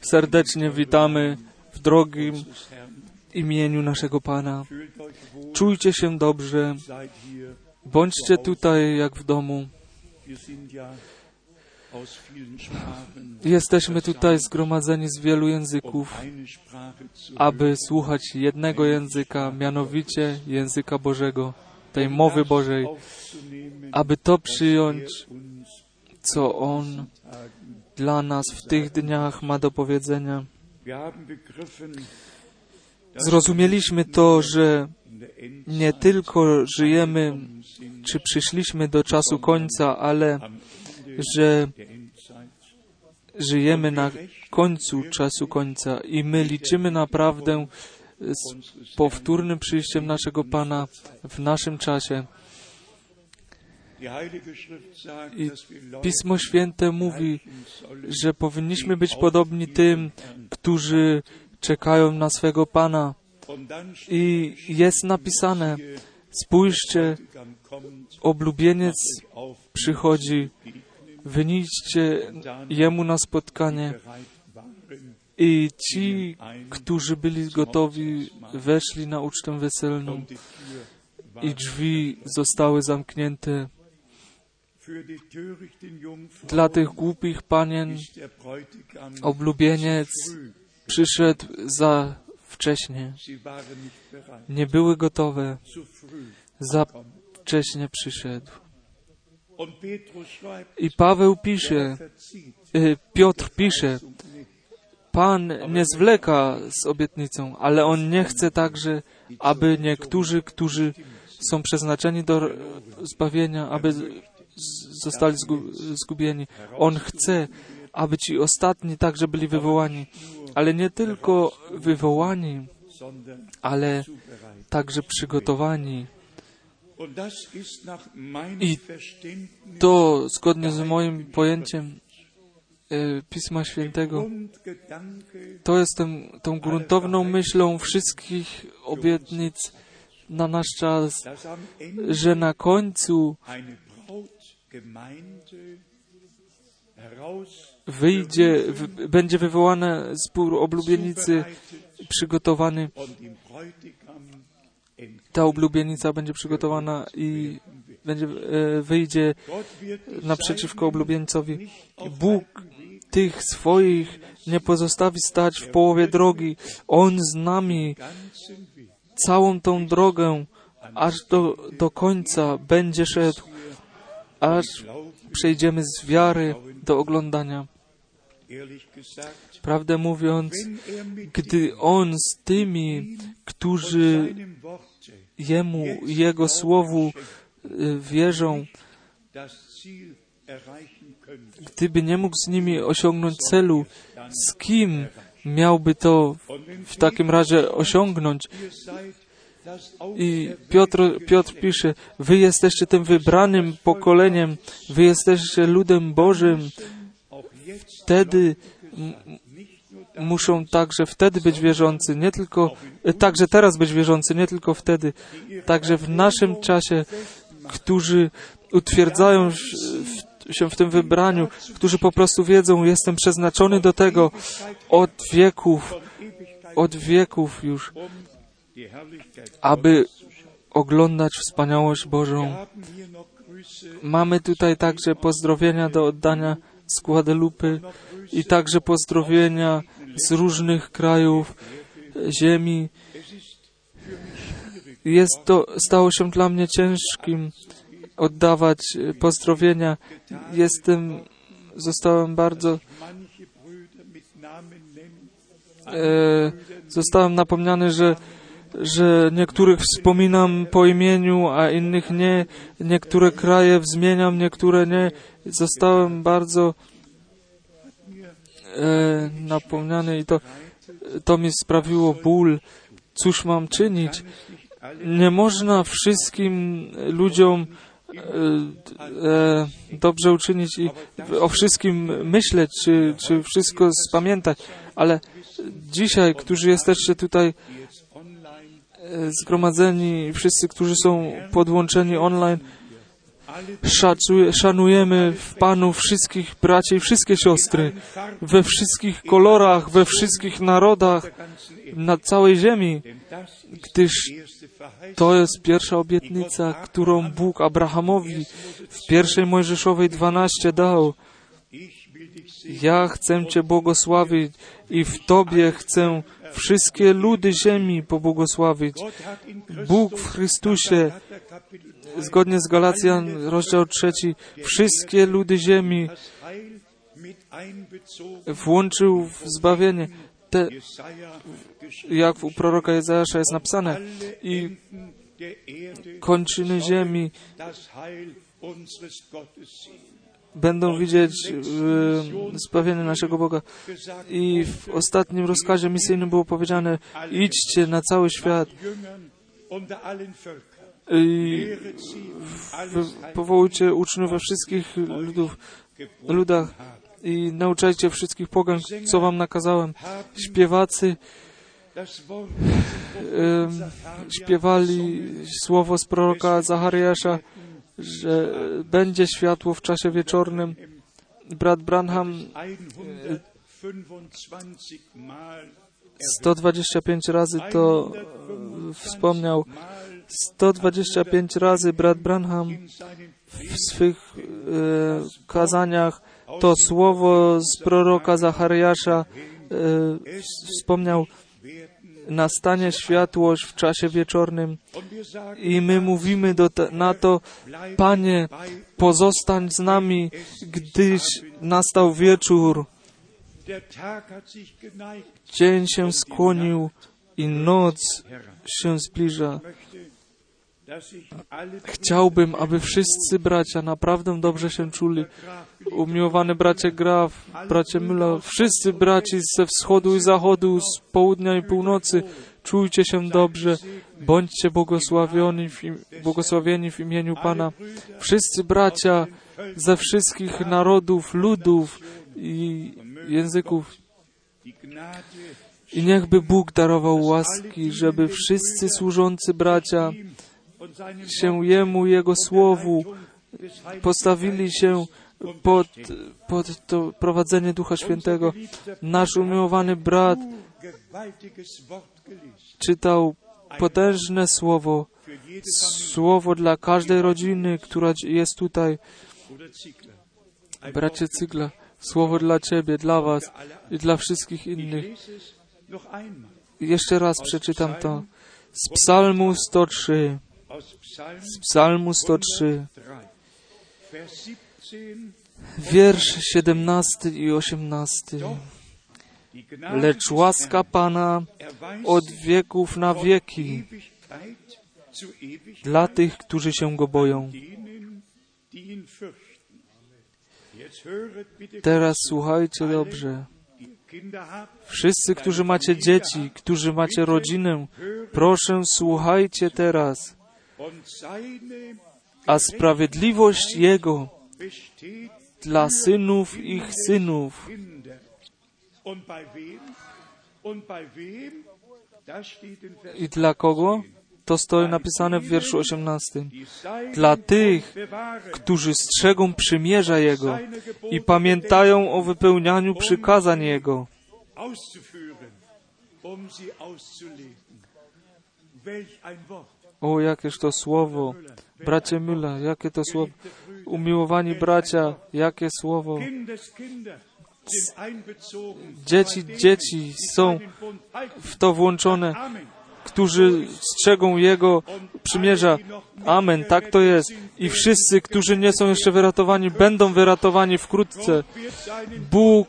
Serdecznie witamy w drogim imieniu naszego Pana. Czujcie się dobrze, bądźcie tutaj jak w domu. Jesteśmy tutaj zgromadzeni z wielu języków, aby słuchać jednego języka, mianowicie języka Bożego, tej mowy Bożej, aby to przyjąć, co On dla nas w tych dniach ma do powiedzenia. Zrozumieliśmy to, że nie tylko żyjemy, czy przyszliśmy do czasu końca, ale że żyjemy na końcu czasu końca i my liczymy naprawdę z powtórnym przyjściem naszego Pana w naszym czasie. I Pismo Święte mówi, że powinniśmy być podobni tym, którzy czekają na swego Pana. I jest napisane, spójrzcie, oblubieniec przychodzi, wyniście Jemu na spotkanie. I ci, którzy byli gotowi, weszli na ucztę weselną i drzwi zostały zamknięte. Dla tych głupich panien oblubieniec przyszedł za wcześnie. Nie były gotowe. Za wcześnie przyszedł. I Paweł pisze, Piotr pisze, Pan nie zwleka z obietnicą, ale On nie chce także, aby niektórzy, którzy są przeznaczeni do zbawienia, aby zostali zgubieni. On chce, aby ci ostatni także byli wywołani, ale nie tylko wywołani, ale także przygotowani. I to zgodnie z moim pojęciem Pisma Świętego, to jest tą gruntowną myślą wszystkich obietnic na nasz czas, że na końcu wyjdzie, w, będzie wywołany zbór oblubienicy przygotowany. Ta oblubienica będzie przygotowana i będzie, e, wyjdzie naprzeciwko oblubieńcowi. Bóg tych swoich nie pozostawi stać w połowie drogi. On z nami całą tą drogę aż do, do końca będzie szedł, aż przejdziemy z wiary do oglądania. Prawdę mówiąc, gdy On z tymi, którzy Jemu, Jego Słowu wierzą, gdyby nie mógł z nimi osiągnąć celu, z kim miałby to w takim razie osiągnąć? I Piotr, Piotr pisze, wy jesteście tym wybranym pokoleniem, wy jesteście ludem Bożym. Wtedy muszą także wtedy być wierzący, nie tylko, także teraz być wierzący, nie tylko wtedy, także w naszym czasie, którzy utwierdzają się w tym wybraniu, którzy po prostu wiedzą, jestem przeznaczony do tego od wieków, od wieków już, aby oglądać wspaniałość Bożą. Mamy tutaj także pozdrowienia do oddania z Guadalupe i także pozdrowienia z różnych krajów ziemi. Jest to, stało się dla mnie ciężkim oddawać pozdrowienia. Jestem, zostałem bardzo e, zostałem napomniany, że że niektórych wspominam po imieniu, a innych nie. Niektóre kraje wzmieniam, niektóre nie. Zostałem bardzo e, napomniany i to, to mi sprawiło ból. Cóż mam czynić? Nie można wszystkim ludziom e, e, dobrze uczynić i o wszystkim myśleć, czy, czy wszystko spamiętać, ale dzisiaj, którzy jesteście tutaj zgromadzeni, wszyscy, którzy są podłączeni online, Szacuje, szanujemy w Panu wszystkich braci i wszystkie siostry, we wszystkich kolorach, we wszystkich narodach, na całej ziemi, gdyż to jest pierwsza obietnica, którą Bóg Abrahamowi w pierwszej Mojżeszowej 12 dał. Ja chcę Cię błogosławić i w Tobie chcę wszystkie ludy ziemi pobłogosławić. Bóg w Chrystusie, zgodnie z Galacjan, rozdział trzeci, wszystkie ludy ziemi włączył w zbawienie. Te, jak u proroka Jezajasza jest napisane, i kończyny ziemi będą widzieć e, zbawienie naszego Boga. I w ostatnim rozkazie misyjnym było powiedziane, idźcie na cały świat i powołujcie uczniów we wszystkich ludów, ludach i nauczajcie wszystkich pogan, co wam nakazałem. Śpiewacy śpiewali słowo z proroka Zachariasza, że będzie światło w czasie wieczornym. Brat Branham 125 razy to wspomniał. 125 razy brat Branham w swych e, kazaniach to słowo z proroka Zachariasza e, wspomniał nastanie światłość w czasie wieczornym i my mówimy do na to, Panie, pozostań z nami, gdyż nastał wieczór. Dzień się skłonił i noc się zbliża. Chciałbym, aby wszyscy bracia naprawdę dobrze się czuli. Umiłowany bracie Graf, bracie Müller, wszyscy braci ze wschodu i zachodu, z południa i północy, czujcie się dobrze, bądźcie błogosławieni w, im, błogosławieni w imieniu Pana. Wszyscy bracia ze wszystkich narodów, ludów i języków. I niechby Bóg darował łaski, żeby wszyscy służący bracia się Jemu, Jego Słowu, postawili się pod, pod to prowadzenie Ducha Świętego. Nasz umiłowany brat czytał potężne słowo, słowo dla każdej rodziny, która jest tutaj. Bracie Cygla, słowo dla Ciebie, dla Was i dla wszystkich innych. Jeszcze raz przeczytam to. Z Psalmu 103 z Psalmu 103, wiersz 17 i 18. Lecz łaska Pana od wieków na wieki dla tych, którzy się Go boją. Teraz słuchajcie dobrze. Wszyscy, którzy macie dzieci, którzy macie rodzinę, proszę, słuchajcie teraz a sprawiedliwość Jego dla synów ich synów. I dla kogo? To stoi napisane w wierszu 18. Dla tych, którzy strzegą przymierza Jego i pamiętają o wypełnianiu przykazań Jego. O, jakież to słowo. Bracie Müller, jakie to słowo. Umiłowani bracia, jakie słowo. Dzieci, dzieci są w to włączone, którzy strzegą Jego przymierza. Amen, tak to jest. I wszyscy, którzy nie są jeszcze wyratowani, będą wyratowani wkrótce. Bóg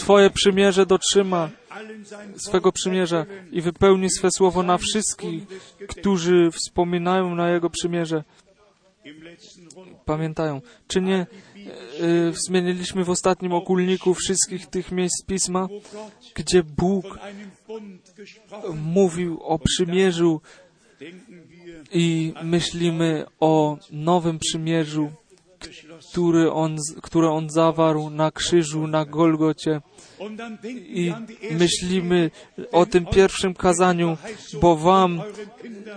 swoje przymierze dotrzyma swego przymierza i wypełni swe słowo na wszystkich, którzy wspominają na Jego przymierze. Pamiętają. Czy nie y, zmieniliśmy w ostatnim okulniku wszystkich tych miejsc Pisma, gdzie Bóg mówił o przymierzu i myślimy o nowym przymierzu, który on, które On zawarł na krzyżu, na Golgocie. I myślimy o tym pierwszym kazaniu, bo Wam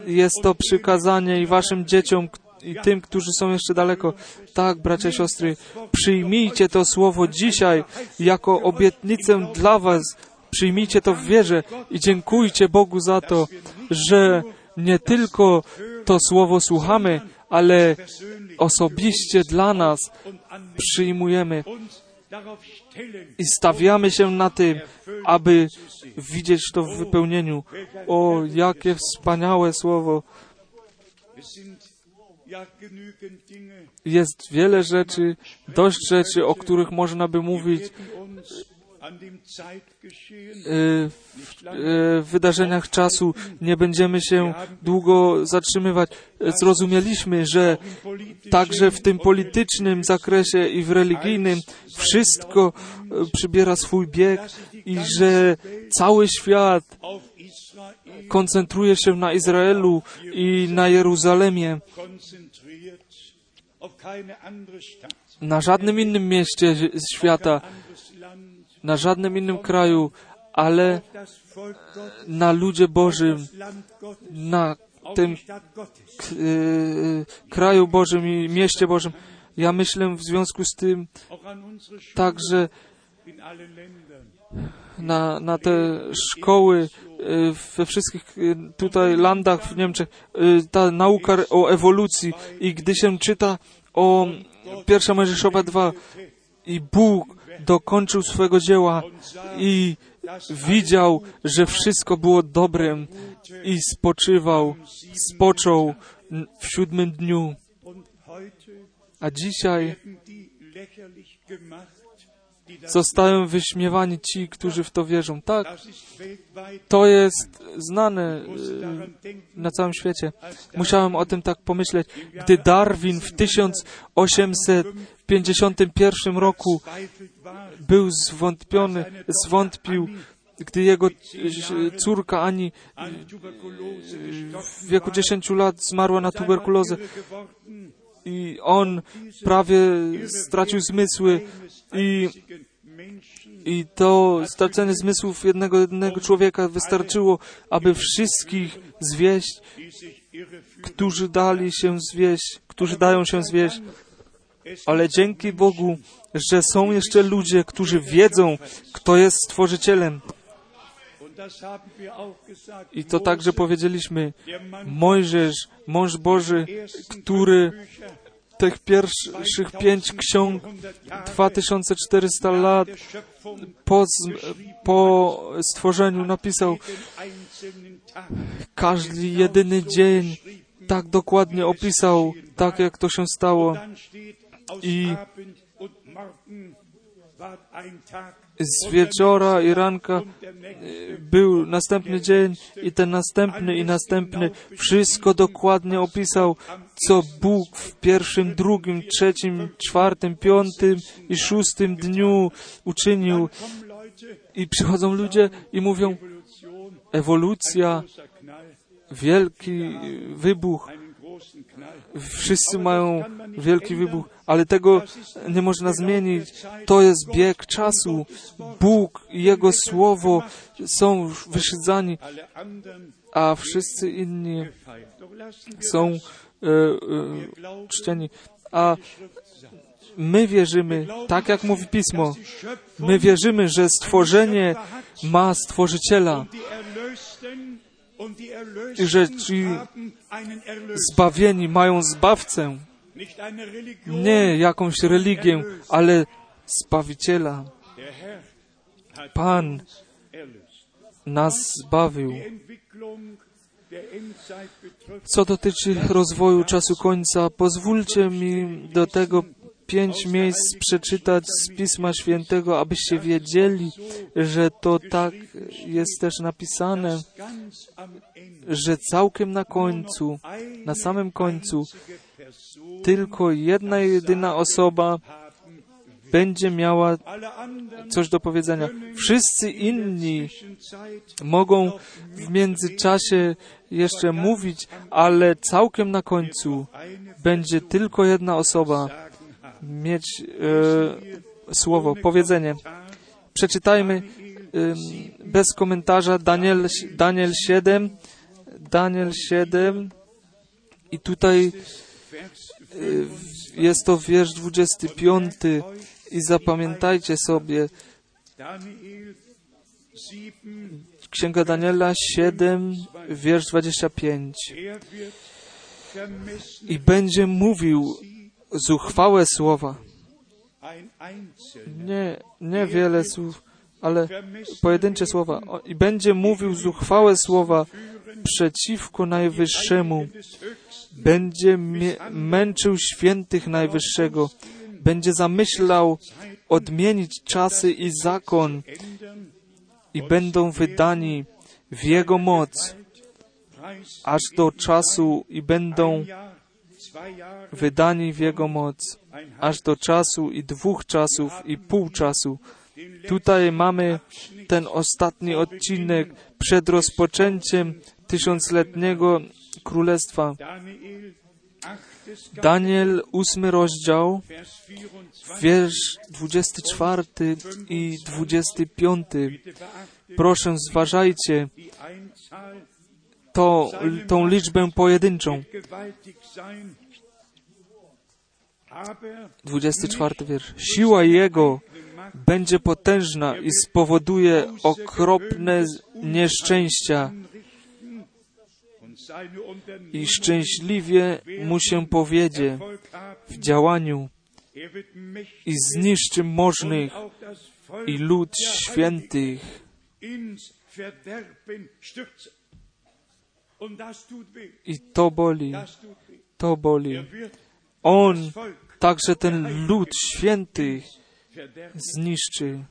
jest to przykazanie i Waszym dzieciom, i tym, którzy są jeszcze daleko. Tak, bracia i siostry, przyjmijcie to słowo dzisiaj jako obietnicę dla Was. Przyjmijcie to w wierze i dziękujcie Bogu za to, że nie tylko to słowo słuchamy, ale osobiście dla nas przyjmujemy i stawiamy się na tym, aby widzieć to w wypełnieniu. O, jakie wspaniałe słowo! Jest wiele rzeczy, dość rzeczy, o których można by mówić w wydarzeniach czasu. Nie będziemy się długo zatrzymywać. Zrozumieliśmy, że także w tym politycznym zakresie i w religijnym wszystko przybiera swój bieg i że cały świat koncentruje się na Izraelu i na Jeruzalemie. Na żadnym innym mieście świata, na żadnym innym kraju, ale na ludzie Bożym, na tym kraju Bożym i mieście Bożym. Ja myślę w związku z tym także na, na te szkoły we wszystkich tutaj landach w Niemczech, ta nauka o ewolucji i gdy się czyta o pierwsza Mojżeszowa 2 i Bóg dokończył swego dzieła i widział, że wszystko było dobrym i spoczywał, spoczął w siódmym dniu. A dzisiaj zostają wyśmiewani ci, którzy w to wierzą. Tak, to jest znane na całym świecie. Musiałem o tym tak pomyśleć. Gdy Darwin w 1851 roku był zwątpiony, zwątpił, gdy jego córka Ani w wieku 10 lat zmarła na tuberkulozę i on prawie stracił zmysły i, i to stracenie zmysłów jednego, jednego człowieka wystarczyło, aby wszystkich zwieść, którzy dali się zwieść, którzy dają się zwieść. Ale dzięki Bogu, że są jeszcze ludzie, którzy wiedzą, kto jest Stworzycielem. I to także powiedzieliśmy, Mojżesz, mąż Boży, który tych pierwszych pięć ksiąg 2400 lat po, po stworzeniu napisał każdy jedyny dzień tak dokładnie opisał, tak jak to się stało. I z wieczora i ranka był następny dzień i ten następny i następny. Wszystko dokładnie opisał, co Bóg w pierwszym, drugim, trzecim, czwartym, piątym i szóstym dniu uczynił. I przychodzą ludzie i mówią, ewolucja, wielki wybuch. Wszyscy mają wielki wybuch, ale tego nie można zmienić. To jest bieg czasu. Bóg i Jego Słowo są wyszydzani, a wszyscy inni są czczeni. A my wierzymy, tak jak mówi Pismo, my wierzymy, że stworzenie ma Stworzyciela i że ci zbawieni mają Zbawcę, nie jakąś religię, ale Zbawiciela. Pan nas zbawił. Co dotyczy rozwoju czasu końca, pozwólcie mi do tego pięć miejsc przeczytać z Pisma Świętego, abyście wiedzieli, że to tak jest też napisane, że całkiem na końcu, na samym końcu, tylko jedna jedyna osoba będzie miała coś do powiedzenia. Wszyscy inni mogą w międzyczasie jeszcze mówić, ale całkiem na końcu będzie tylko jedna osoba mieć e, słowo, powiedzenie. Przeczytajmy e, bez komentarza Daniel, Daniel 7, Daniel 7 i tutaj Y, Jest to wiersz 25 i zapamiętajcie sobie Daniel 7, Księga Daniela 7, wiersz 25. er wird vermessen I będzie mówił zuchwałe słowa. Nie, nie wiele słów, ale pojedyncze słowa. I będzie mówił zuchwałe słowa przeciwko Najwyższemu. Będzie męczył świętych Najwyższego. Będzie zamyślał odmienić czasy i zakon i będą wydani w Jego moc aż do czasu i będą wydani w Jego moc aż do czasu i dwóch czasów i pół czasu. Tutaj mamy ten ostatni odcinek przed rozpoczęciem tysiącletniego królestwa. Daniel, ósmy rozdział, Vers 24. wiersz 24 i 25. Bitte beachtet Proszę, zważajcie to, tą liczbę pojedynczą. gewaltig sein, aber 24 wiersz. Siła Jego będzie potężna i spowoduje okropne nieszczęścia i szczęśliwie mu się powiedzie w działaniu i zniszczy możnych i lud świętych i to boli, to boli. On także ten lud świętych zniszczy.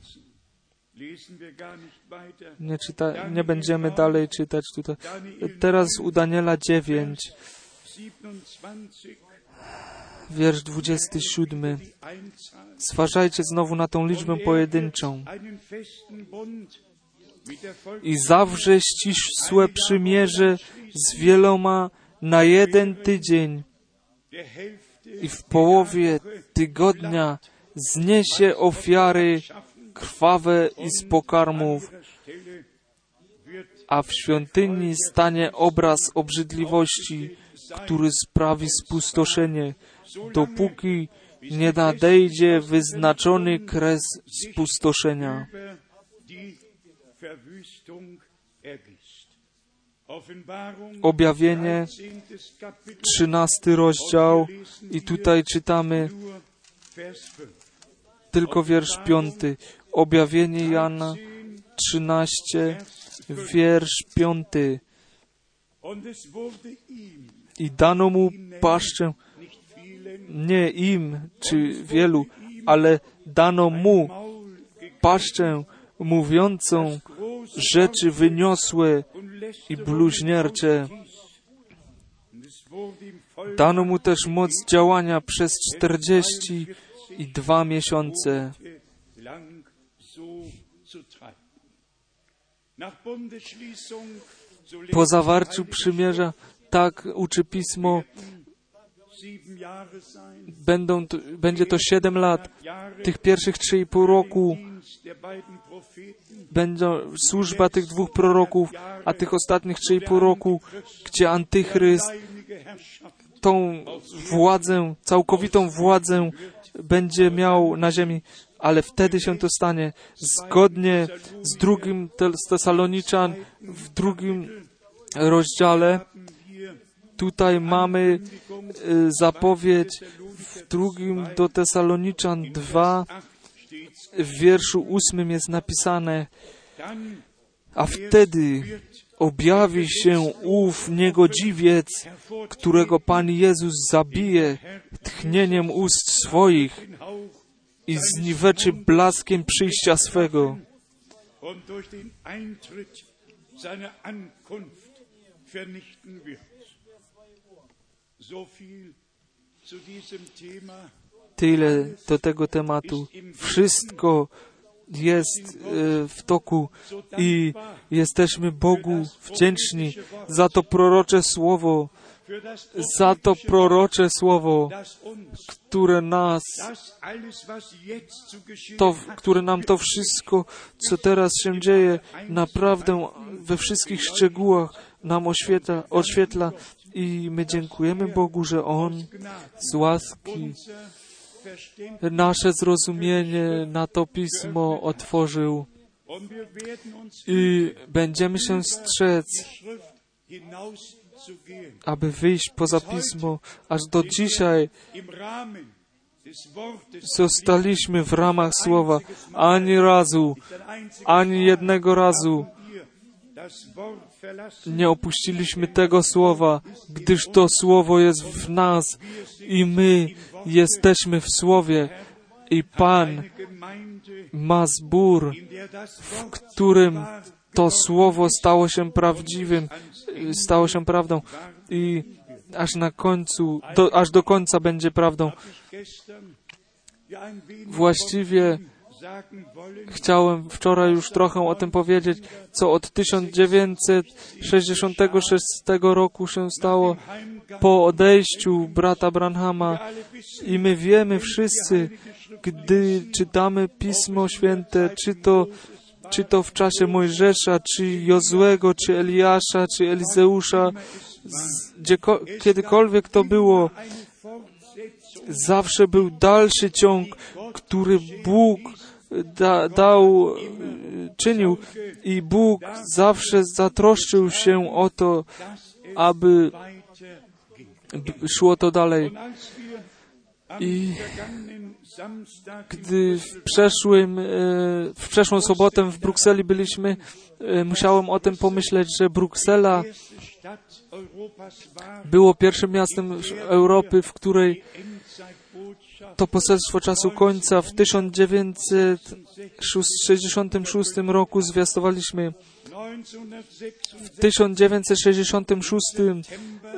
Nie, czyta, nie będziemy dalej czytać tutaj. Teraz u Daniela 9, 27. wiersz 27. Die Einzahl. Zważajcie znowu na tą liczbę pojedynczą. I zawrze ścisłe przymierze z wieloma na jeden tydzień i w połowie tygodnia zniesie ofiary krwawe i z pokarmów, a w świątyni stanie obraz obrzydliwości, który sprawi spustoszenie, dopóki nie nadejdzie wyznaczony kres spustoszenia. Objawienie, 13. Kapitel, 13 rozdział i tutaj czytamy nur Vers 5. tylko wiersz 5. Objawienie Jana 13, wiersz 5. Und es wurde ihm, I dano mu paszczę, nie im czy wielu, ale dano mu paszczę mówiącą rzeczy wyniosłe i bluźniercze. Dano mu też moc działania przez 42 miesiące. Po zawarciu przymierza, tak uczy pismo, będą, będzie to 7 lat. Tych pierwszych 3,5 roku Dienst der beiden Propheten, będzie służba tych dwóch proroków, a tych ostatnich 3,5 roku, gdzie Antychryst tą władzę, całkowitą władzę będzie miał na ziemi, ale wtedy się to stanie zgodnie z drugim Tesaloniczan w drugim rozdziale. Tutaj mamy y, zapowiedź w drugim do Tesaloniczan 2, 8 steht's, w wierszu ósmym jest napisane, a wtedy objawi się ów niegodziwiec, którego Pan Jezus zabije tchnieniem ust swoich i zniweczy blaskiem przyjścia swego. Tyle do tego tematu. Wszystko jest e, w toku i jesteśmy Bogu wdzięczni za to prorocze słowo, za to prorocze słowo, które nas, to, które nam to wszystko, co teraz się dzieje, naprawdę we wszystkich szczegółach nam oświetla, oświetla I my dziękujemy Bogu, że On z łaski nasze zrozumienie na to pismo otworzył i będziemy się strzec. Aby wyjść poza pismo. Aż do dzisiaj zostaliśmy w ramach słowa ani razu, ani jednego razu nie opuściliśmy tego słowa, gdyż to słowo jest w nas i my jesteśmy w słowie. I Pan ma zbór, w którym to słowo stało się prawdziwym, stało się prawdą i aż na końcu, do, aż do końca będzie prawdą. Właściwie chciałem wczoraj już trochę o tym powiedzieć, co od 1966 roku się stało po odejściu brata Branhama i my wiemy wszyscy, gdy czytamy Pismo Święte, czy to, czy to w czasie Mojżesza, czy Jozłego, czy Eliasza, czy Elizeusza, gdzieko, kiedykolwiek to było, zawsze był dalszy ciąg, który Bóg da, dał, czynił i Bóg zawsze zatroszczył się o to, aby szło to dalej. I gdy w przeszłym, e, w przeszłą sobotę w Brukseli byliśmy, e, musiałem o tym pomyśleć, że Bruksela było pierwszym miastem Europy, w której to poselstwo czasu końca w 1966 roku zwiastowaliśmy. 1966 W 1966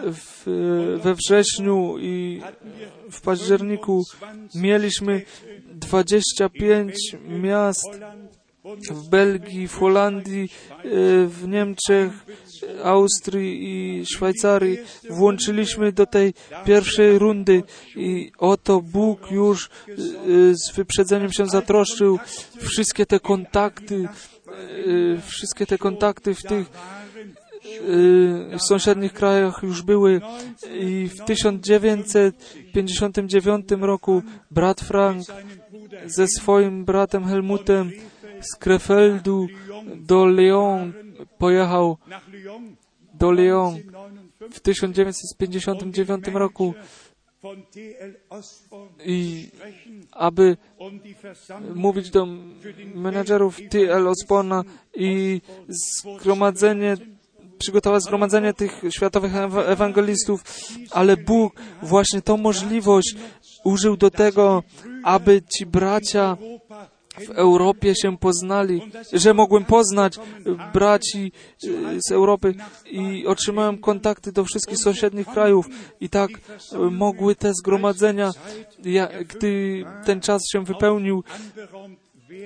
w, we wrześniu i w październiku mieliśmy 25 miast w Belgii, w Holandii, e, w Niemczech, Austrii i Szwajcarii. Włączyliśmy do tej pierwszej rundy i oto Bóg już e, z wyprzedzeniem się zatroszczył. Wszystkie te kontakty, e, wszystkie te kontakty w tych w sąsiednich krajach już były i w 1959 roku brat Frank ze swoim bratem Helmutem z Krefeldu do Lyon pojechał do Lyon 1959 w 1959 roku i aby mówić do menadżerów T.L. Osborna i zgromadzenie przygotować zgromadzenie tych światowych ewa- ewangelistów, ale Bóg właśnie tą możliwość użył do tego, aby ci bracia w Europie się poznali, że mogłem poznać e, braci e, z Europy i otrzymałem kontakty do wszystkich sąsiednich krajów i tak e, mogły te zgromadzenia, gdy ten czas się wypełnił,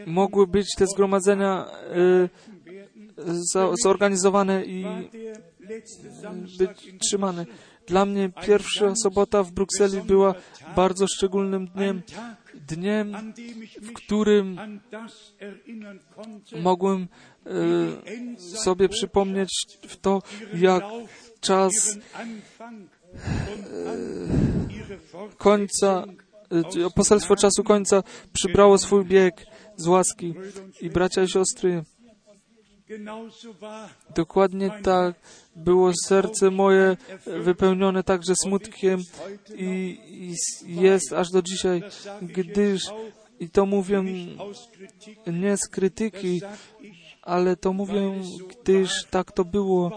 mogły być te zgromadzenia zorganizowane i być trzymane. Dla mnie pierwsza sobota w Brukseli była bardzo szczególnym dniem, dniem, w którym mogłem e, sobie przypomnieć w to, jak czas ihre końca, e, poselstwo czasu końca przybrało swój bieg z łaski. I bracia i siostry, dokładnie tak było serce moje wypełnione także smutkiem i, i jest aż do dzisiaj, gdyż, i to mówię nie z krytyki, ale to mówię, gdyż tak to było,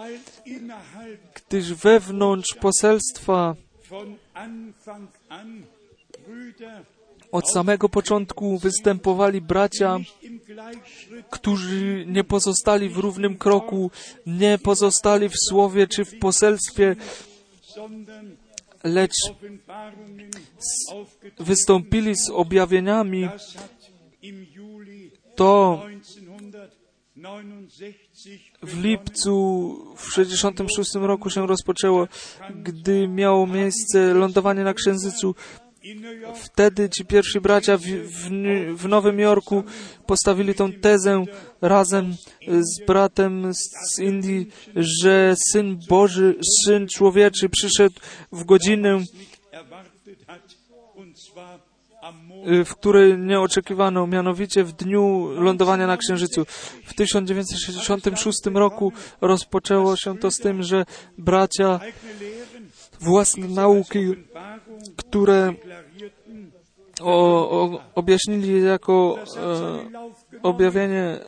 gdyż wewnątrz poselstwa od samego początku występowali bracia, którzy nie pozostali w równym kroku, nie pozostali w słowie czy w poselstwie, lecz wystąpili z objawieniami. To 1969 w lipcu w 66 roku się rozpoczęło, gdy miało miejsce lądowanie na Księżycu Wtedy ci pierwsi bracia w, w, w Nowym Jorku postawili tą tezę razem z bratem z, z Indii, że Syn Boży, Syn Człowieczy przyszedł w godzinę, y, w której nie oczekiwano, mianowicie w dniu lądowania na Księżycu. W 1966 roku rozpoczęło się to z tym, że bracia własne nauki, które o, o, objaśnili jako e, objawienie,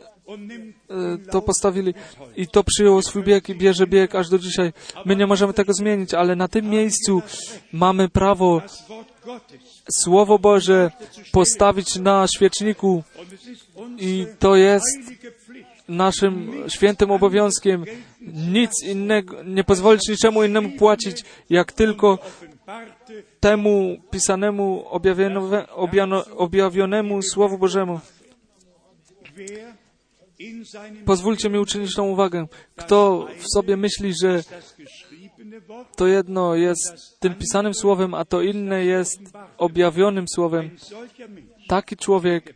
e, to postawili i to przyjęło swój bieg i bierze bieg aż do dzisiaj. My nie możemy tego zmienić, ale na tym miejscu mamy prawo. Słowo Boże postawić na świeczniku i to jest naszym świętym obowiązkiem nic innego, nie pozwolić niczemu innemu płacić, jak tylko temu pisanemu, objawionemu Słowu Bożemu. Pozwólcie mi uczynić tą uwagę. Kto w sobie myśli, że to jedno jest tym pisanym słowem, a to inne jest objawionym słowem, taki człowiek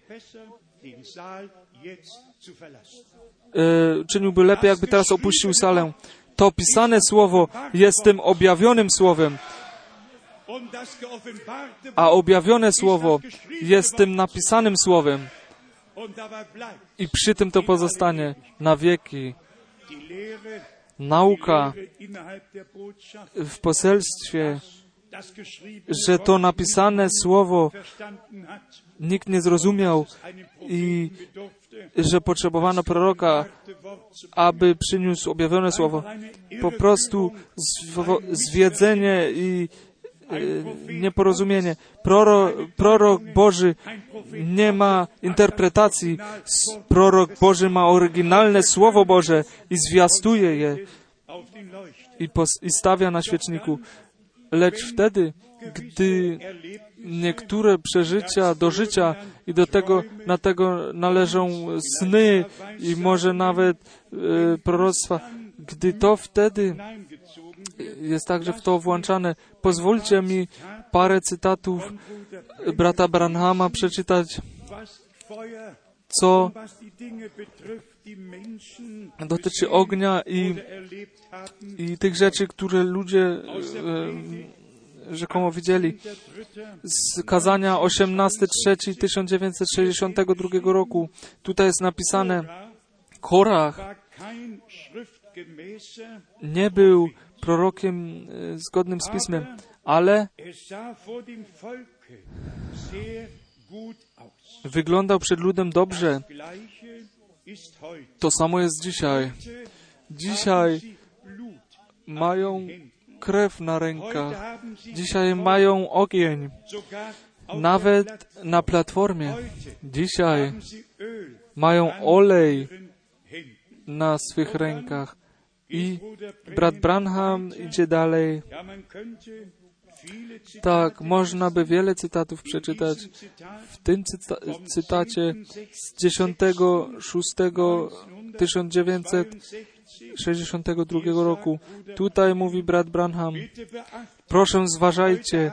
e, czyniłby lepiej, jakby teraz opuścił salę. To pisane słowo jest tym objawionym słowem, a objawione słowo jest tym napisanym słowem i przy tym to pozostanie na wieki. Nauka w poselstwie, że to napisane słowo nikt nie zrozumiał i że potrzebowano proroka, aby przyniósł objawione słowo. Po prostu zwiedzenie i e, nieporozumienie. Proro, prorok Boży nie ma interpretacji. Prorok Boży ma oryginalne Słowo Boże i zwiastuje je i, i stawia na świeczniku. Lecz wtedy, gdy niektóre przeżycia do życia i do tego, na tego należą sny i może nawet e, proroctwa, gdy to wtedy jest także w to włączane, pozwólcie mi parę cytatów brata Branhama przeczytać, co dotyczy ognia i, i tych rzeczy, które ludzie e, rzekomo widzieli. Z kazania 18.3.1962 roku. Tutaj jest napisane, Korach nie był prorokiem e, zgodnym z Pismem, ale wyglądał przed ludem dobrze. To samo jest dzisiaj. Dzisiaj mają krew na rękach. Dzisiaj mają ogień. Nawet na platformie. Dzisiaj mają olej na swych rękach. I brat Branham idzie dalej. Tak, można by wiele cytatów przeczytać. W tym cyta cytacie z 10.06.1962 roku. Tutaj mówi brat Branham, proszę zważajcie,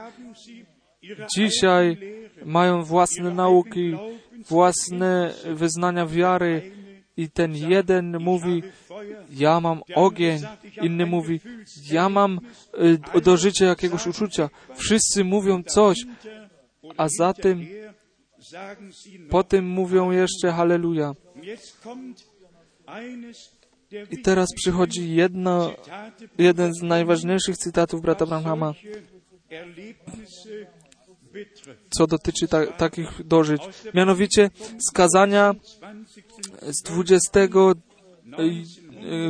dzisiaj mają własne nauki, własne wyznania wiary i ten jeden mówi, ja mam ogień, inny mówi, ja mam y, do życia jakiegoś uczucia. Wszyscy mówią coś, a za tym, sagen sie noch. po tym mówią jeszcze Halleluja. I teraz przychodzi jedno, jeden z najważniejszych cytatów brata Branhama, co dotyczy ta, takich dożyć. Mianowicie skazania 20. z 20 y,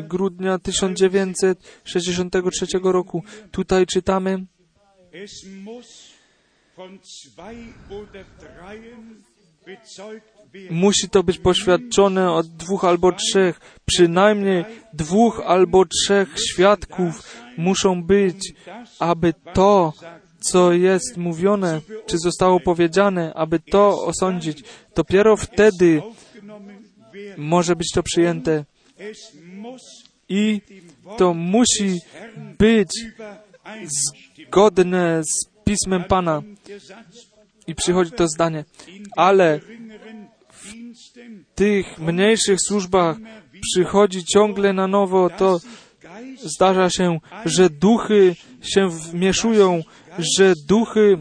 grudnia 1963 roku. Tutaj czytamy, Musi to być poświadczone od dwóch albo trzech, przynajmniej dwóch albo trzech świadków muszą być, aby to, co jest mówione, czy zostało powiedziane, aby to osądzić. Dopiero wtedy może być to przyjęte. I to musi być zgodne z pismem Pana. I przychodzi to zdanie. Ale tych mniejszych służbach przychodzi ciągle na nowo to zdarza się, że duchy się wmieszują, że duchy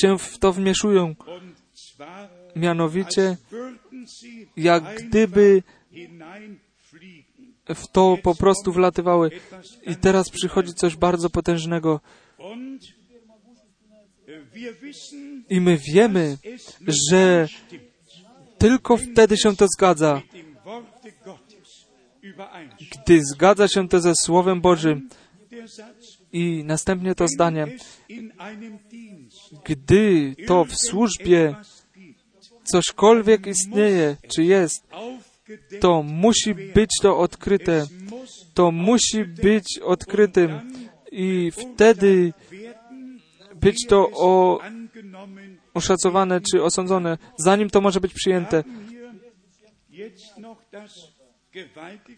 się w to wmieszują. Mianowicie, jak gdyby w to po prostu wlatywały. I teraz przychodzi coś bardzo potężnego. I my wiemy, że tylko wtedy się to zgadza, gdy zgadza się to ze Słowem Bożym. I następnie to zdanie, gdy to w służbie cośkolwiek istnieje, czy jest, to musi być to odkryte. To musi być odkrytym i wtedy być to o, oszacowane czy osądzone, zanim to może być przyjęte.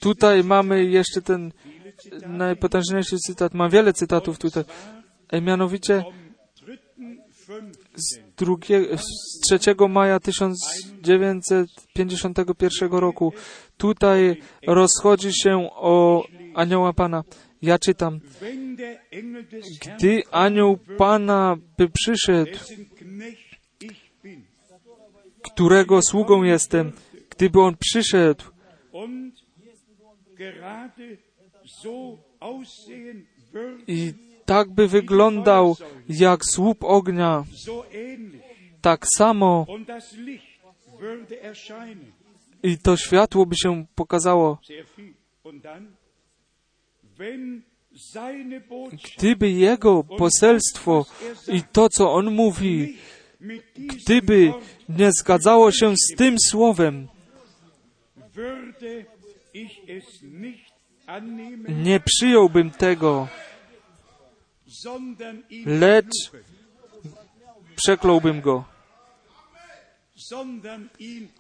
Tutaj mamy jeszcze ten najpotężniejszy cytat. Mam wiele cytatów tutaj. Mianowicie z, drugie, z 3 maja 1951 roku. Tutaj rozchodzi się o anioła Pana. Ja czytam. Gdy anioł Pana by przyszedł, którego sługą jestem, gdyby on przyszedł i tak by wyglądał jak słup ognia, tak samo i to światło by się pokazało. Gdyby jego poselstwo i to, co on mówi, gdyby nie zgadzało się z tym słowem, nie przyjąłbym tego, lecz przekląłbym go.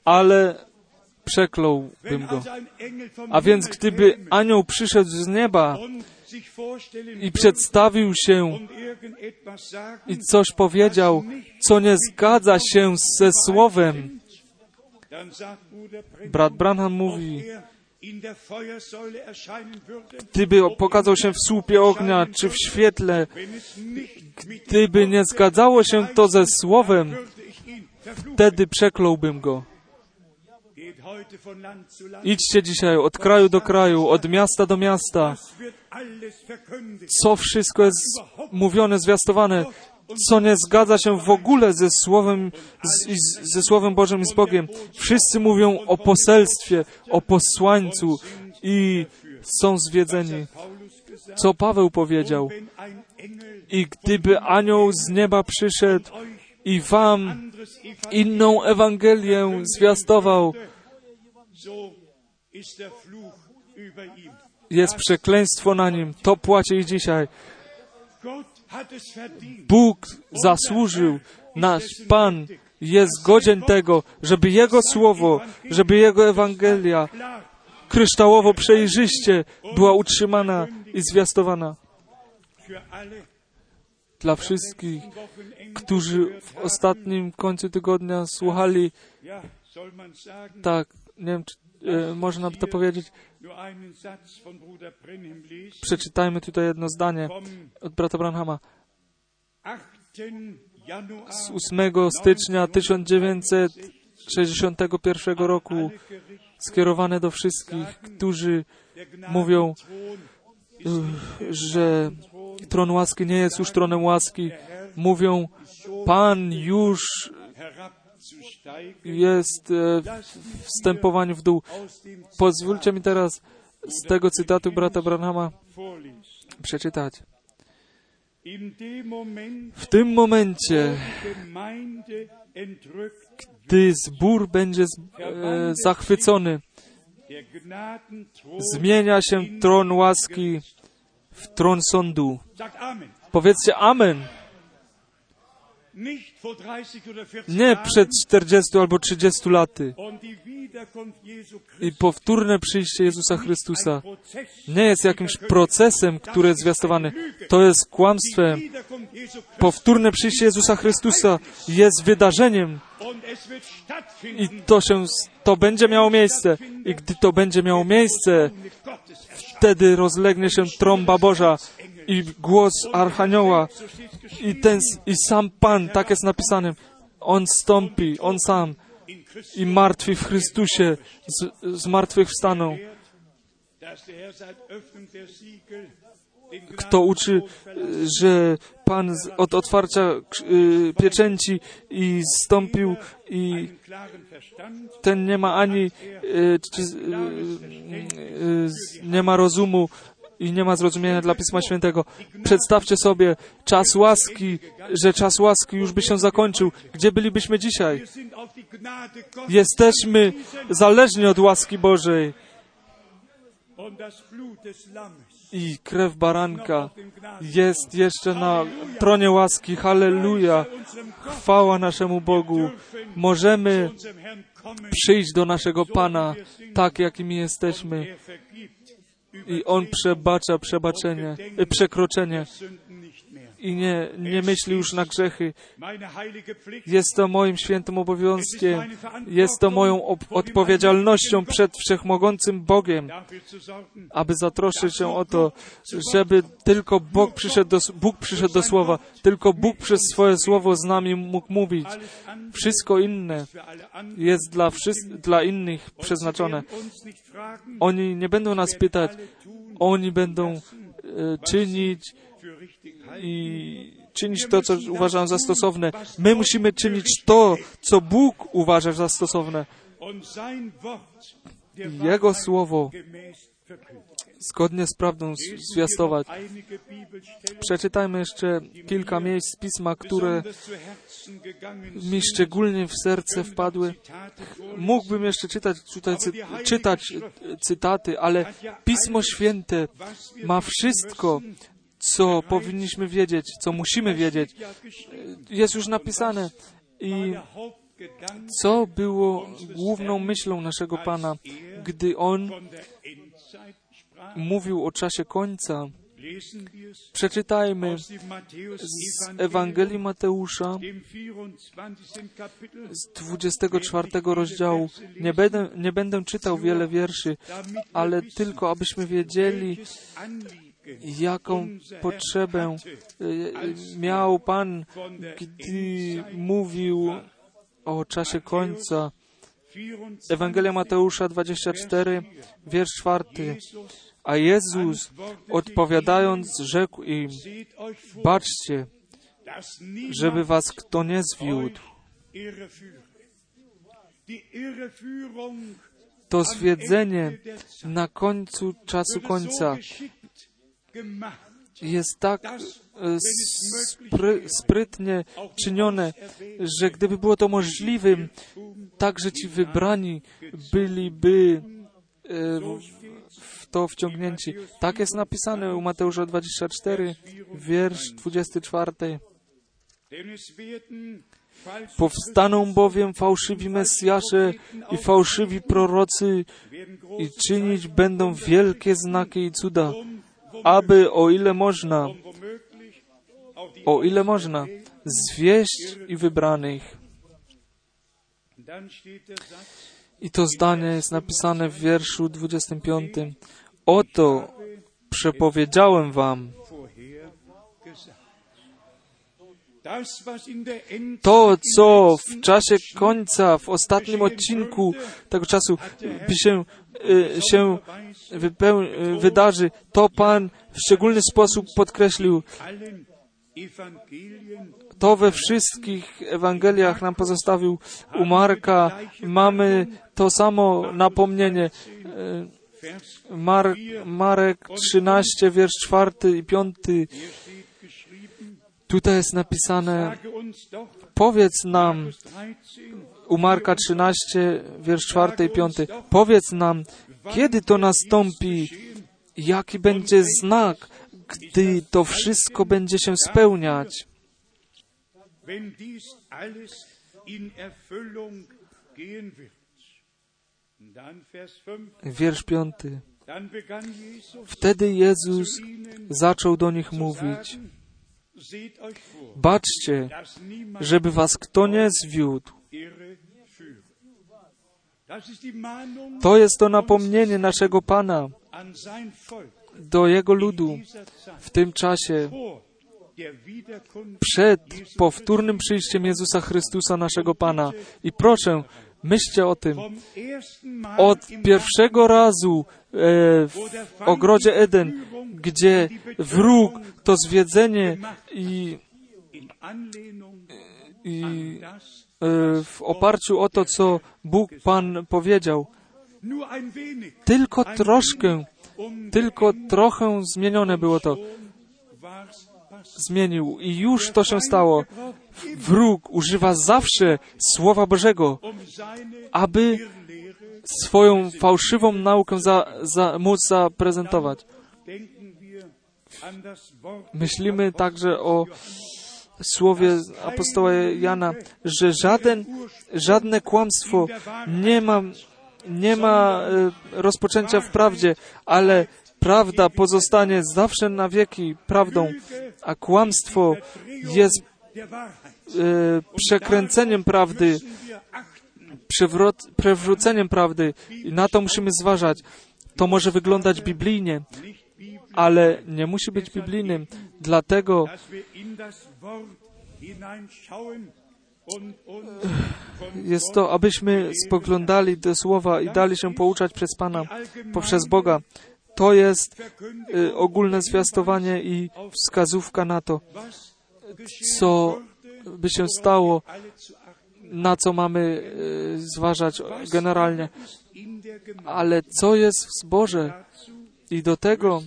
Ale przekląłbym go. A więc gdyby anioł przyszedł z nieba i przedstawił się i coś powiedział, co nie zgadza się ze słowem, brat Branham mówi, gdyby pokazał się w słupie ognia czy w świetle, gdyby nie zgadzało się to ze słowem, wtedy przekląłbym go. Idźcie dzisiaj od kraju do kraju, od miasta do miasta. Co wszystko jest mówione, zwiastowane, co nie zgadza się w ogóle ze Słowem, z, ze Słowem Bożym i z Bogiem. Wszyscy mówią o poselstwie, o posłańcu i są zwiedzeni. Co Paweł powiedział? I gdyby anioł z nieba przyszedł i wam inną Ewangelię zwiastował, jest przekleństwo na nim. To płaci i dzisiaj. Bóg zasłużył, nasz Pan jest godzien tego, żeby Jego Słowo, żeby Jego Ewangelia kryształowo przejrzyście była utrzymana i zwiastowana. Dla wszystkich, którzy w ostatnim końcu tygodnia słuchali, tak, nie wiem, czy można by to powiedzieć, Przeczytajmy tutaj jedno zdanie od brata Branhama. Z 8 stycznia 1961 roku skierowane do wszystkich, którzy mówią, że tron łaski nie jest już tronem łaski. Mówią, Pan już jest e, w wstępowaniu w dół. Pozwólcie mi teraz z tego cytatu brata Branhama przeczytać. W tym momencie, gdy zbór będzie e, zachwycony, zmienia się tron łaski w tron sądu. Powiedzcie Amen. Nie przed 40 albo 30 laty. I powtórne przyjście Jezusa Chrystusa nie jest jakimś procesem, który jest zwiastowany. To jest kłamstwem. powtórne przyjście Jezusa Chrystusa jest wydarzeniem i to się, to będzie miało miejsce. I gdy to będzie miało miejsce, wtedy rozlegnie się trąba Boża i głos Archanioła i ten, i sam Pan, tak jest napisane, On stąpi, On sam i martwi w Chrystusie z, z martwych wstaną. Kto uczy, że Pan od otwarcia y, pieczęci i zstąpił i ten nie ma ani y, y, nie ma rozumu i nie ma zrozumienia dla Pisma Świętego. Przedstawcie sobie czas łaski, że czas łaski już by się zakończył. Gdzie bylibyśmy dzisiaj? Jesteśmy zależni od łaski Bożej. I krew baranka jest jeszcze na tronie łaski. Halleluja! Chwała naszemu Bogu. Możemy przyjść do naszego Pana tak, jakimi jesteśmy. I On przebacza przebaczenie, przekroczenie i nie, nie myśli już na grzechy. Jest to moim świętym obowiązkiem, jest to moją odpowiedzialnością przed Wszechmogącym Bogiem, aby zatroszczyć się o to, żeby tylko Bóg przyszedł do, Bóg przyszedł do Słowa, tylko Bóg przez swoje Słowo z nami mógł mówić. Wszystko inne jest dla, dla innych przeznaczone. Oni nie będą nas pytać, oni będą e, czynić i czynić to, co uważam za stosowne. My musimy czynić to, co Bóg uważa za stosowne. Jego słowo zgodnie z prawdą zwiastować. Przeczytajmy jeszcze kilka miejsc Pisma, które mi szczególnie w serce wpadły. Mógłbym jeszcze czytać tutaj czytać cytaty, ale Pismo Święte ma wszystko, co powinniśmy wiedzieć, co musimy wiedzieć. Jest już napisane. I co było główną myślą naszego Pana, gdy On mówił o czasie końca? Przeczytajmy z Ewangelii Mateusza z 24 rozdziału. Nie będę, nie będę czytał wiele wierszy, ale tylko abyśmy wiedzieli, jaką potrzebę e, miał Pan, gdy mówił o czasie końca. Ewangelia Mateusza 24, wiersz czwarty. A Jezus odpowiadając rzekł im, baczcie, żeby was kto nie zwiódł. To zwiedzenie na końcu czasu końca jest tak e, spry, sprytnie czynione, że gdyby było to możliwym, także ci wybrani byliby w to wciągnięci. Tak jest napisane u Mateusza 24, wiersz 24. Powstaną bowiem fałszywi Mesjasze i fałszywi prorocy i czynić będą wielkie znaki i cuda, aby o ile można, o ile można, zwieść i wybranych. I to zdanie jest napisane w wierszu 25. Oto przepowiedziałem wam. To, co w czasie końca, w ostatnim odcinku tego czasu się, się y, wydarzy, to Pan w szczególny sposób podkreślił. To we wszystkich Ewangeliach nam pozostawił u Marka. Mamy to samo napomnienie. Mark, Marek 13, wiersz 4 i 5. Tutaj jest napisane, powiedz nam, u Marka 13, wiersz 4 i 5, powiedz nam, kiedy to nastąpi, jaki będzie znak, gdy to wszystko będzie się spełniać. Wiersz piąty. Wtedy Jezus zaczął do nich mówić. Baczcie, żeby was kto nie zwiódł. To jest to napomnienie naszego Pana do Jego ludu w tym czasie przed powtórnym przyjściem Jezusa Chrystusa, naszego Pana. I proszę, myślcie o tym. Od pierwszego razu e, w ogrodzie Eden, gdzie wróg to zwiedzenie i, i w oparciu o to, co Bóg Pan powiedział, tylko troszkę, tylko trochę zmienione było to. Zmienił i już to się stało. Wróg używa zawsze Słowa Bożego, aby swoją fałszywą naukę za, za, móc zaprezentować. Myślimy także o słowie apostoła Jana, że żaden, żadne kłamstwo nie ma, nie ma e, rozpoczęcia w prawdzie, ale prawda pozostanie zawsze na wieki prawdą, a kłamstwo jest e, przekręceniem prawdy, przewróceniem prawdy i na to musimy zważać. To może wyglądać biblijnie, ale nie musi być biblijnym. Dlatego jest to, abyśmy spoglądali do Słowa i dali się pouczać przez Pana, poprzez Boga. To jest y, ogólne zwiastowanie i wskazówka na to, co by się stało, na co mamy y, zważać generalnie. Ale co jest w zborze? I do tego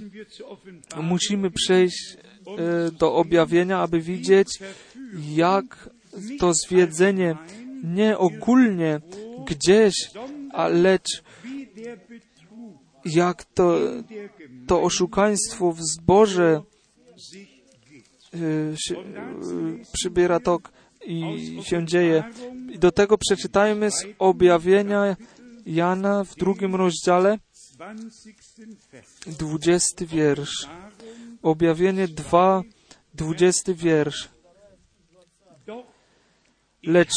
musimy przejść do objawienia, aby widzieć, jak to zwiedzenie nie ogólnie gdzieś, lecz jak to, to oszukaństwo w geht. y, się, y, przybiera tok i się dzieje. I do tego przeczytajmy z objawienia Jana w drugim rozdziale, 20. Vers. 20 wiersz. Objawienie 2, 20 wiersz. Lecz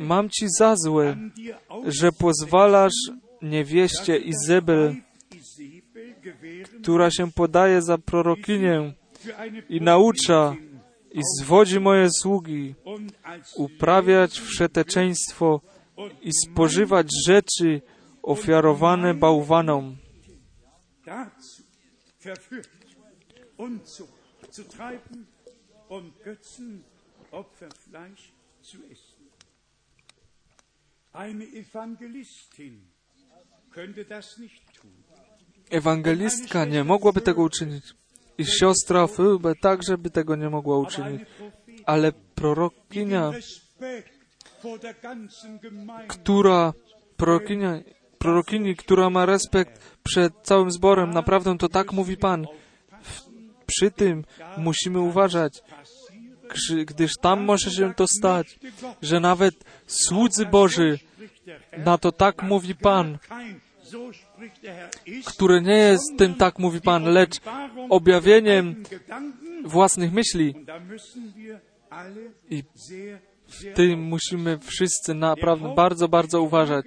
mam ci za złe, że pozwalasz niewieście Izabel, która się podaje za prorokinię i naucza i zwodzi moje sługi uprawiać wszeteczeństwo i spożywać rzeczy ofiarowane bałwanom. Unzucht zu treiben und Götzenopferfleisch zu essen. Eine Evangelistin könnte das nicht tun. Ewangelistka nie mogłaby tego uczynić. I siostra Fylbe także by tego nie mogła uczynić. Ale prorokinia, która, prorokinia, prorokini, która ma respekt przed całym zborem, naprawdę to tak mówi Pan. W, przy tym musimy uważać, gdyż tam może się to stać, że nawet słudzy Boży, na to tak mówi Pan, które nie jest tym tak mówi Pan, lecz objawieniem własnych myśli. I sehr tym musimy wszyscy naprawdę bardzo, bardzo uważać.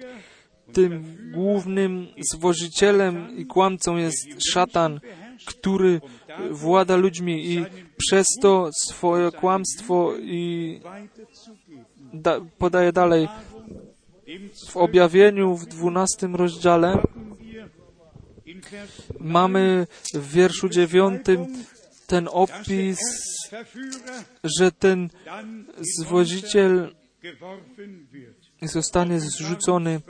Tym głównym zwożycielem i kłamcą jest szatan, który włada ludźmi i przez to swoje kłamstwo i da, podaje dalej. W objawieniu w dwunastym rozdziale mamy w wierszu dziewiątym ten opis, że ten wird. zostanie zrzucony.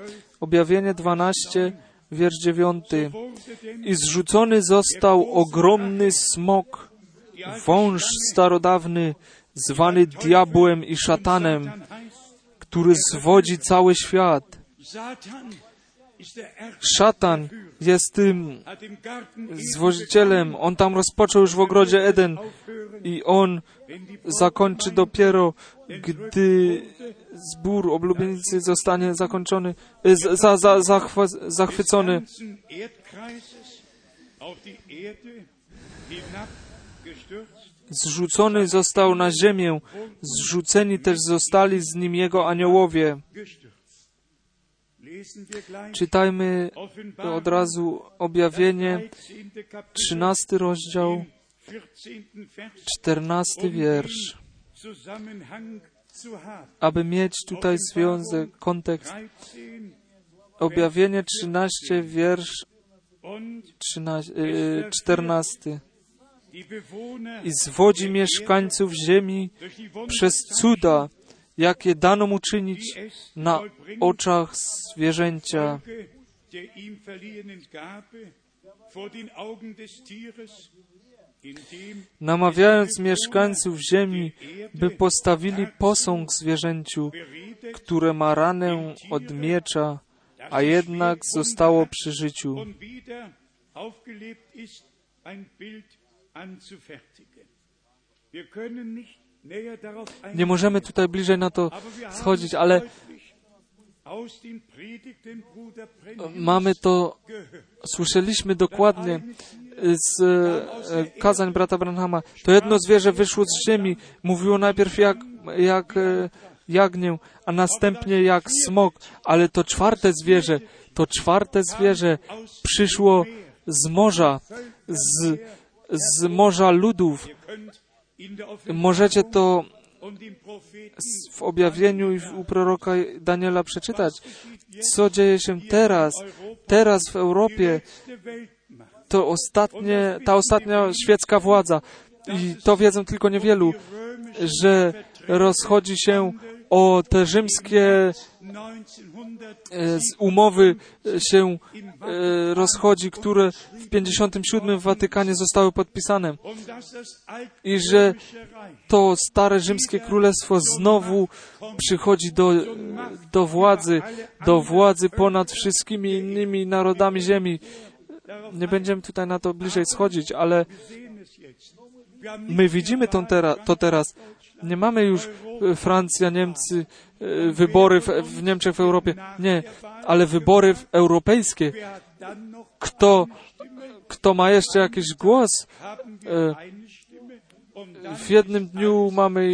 Objawienie 12, wiersz 9. Wurde denn I zrzucony został ogromny smok, wąż starodawny, zwany diabłem i szatanem, który zwodzi cały świat. Szatan jest tym zwodzicielem. On tam rozpoczął już w ogrodzie Eden i on zakończy dopiero, gdy zbór oblubienicy zostanie zakończony, za, za, zachwa, zachwycony. Zrzucony został na ziemię, zrzuceni też zostali z nim jego aniołowie. Czytajmy od razu objawienie, 13 rozdział, 14 wiersz, aby mieć tutaj związek, kontekst. Objawienie 13, wiersz 13, 14 i zwodzi mieszkańców ziemi przez cuda, jakie dano mu czynić na oczach zwierzęcia. Namawiając mieszkańców ziemi, by postawili posąg zwierzęciu, które ma ranę od miecza, a jednak zostało przy życiu. Nie możemy tutaj bliżej na to schodzić, ale mamy to, słyszeliśmy dokładnie z e, kazań brata Branhama. To jedno zwierzę wyszło z ziemi, mówiło najpierw jak, jak e, jagnię, a następnie jak smok, ale to czwarte zwierzę, to czwarte zwierzę przyszło z morza, z, z morza ludów. Możecie to w objawieniu i u proroka Daniela przeczytać, co dzieje się teraz, teraz w Europie. To ostatnie, ta ostatnia świecka władza, i to wiedzą tylko niewielu, że rozchodzi się o te rzymskie umowy się rozchodzi, które w 57 w Watykanie zostały podpisane. I że to stare rzymskie królestwo znowu przychodzi do, do władzy, do władzy ponad wszystkimi innymi narodami ziemi. Nie będziemy tutaj na to bliżej schodzić, ale my widzimy to teraz. Nie mamy już Francja, Niemcy, wybory w, w Niemczech, w Europie. Nie, ale wybory europejskie. Kto, kto ma jeszcze jakiś głos? W jednym dniu mamy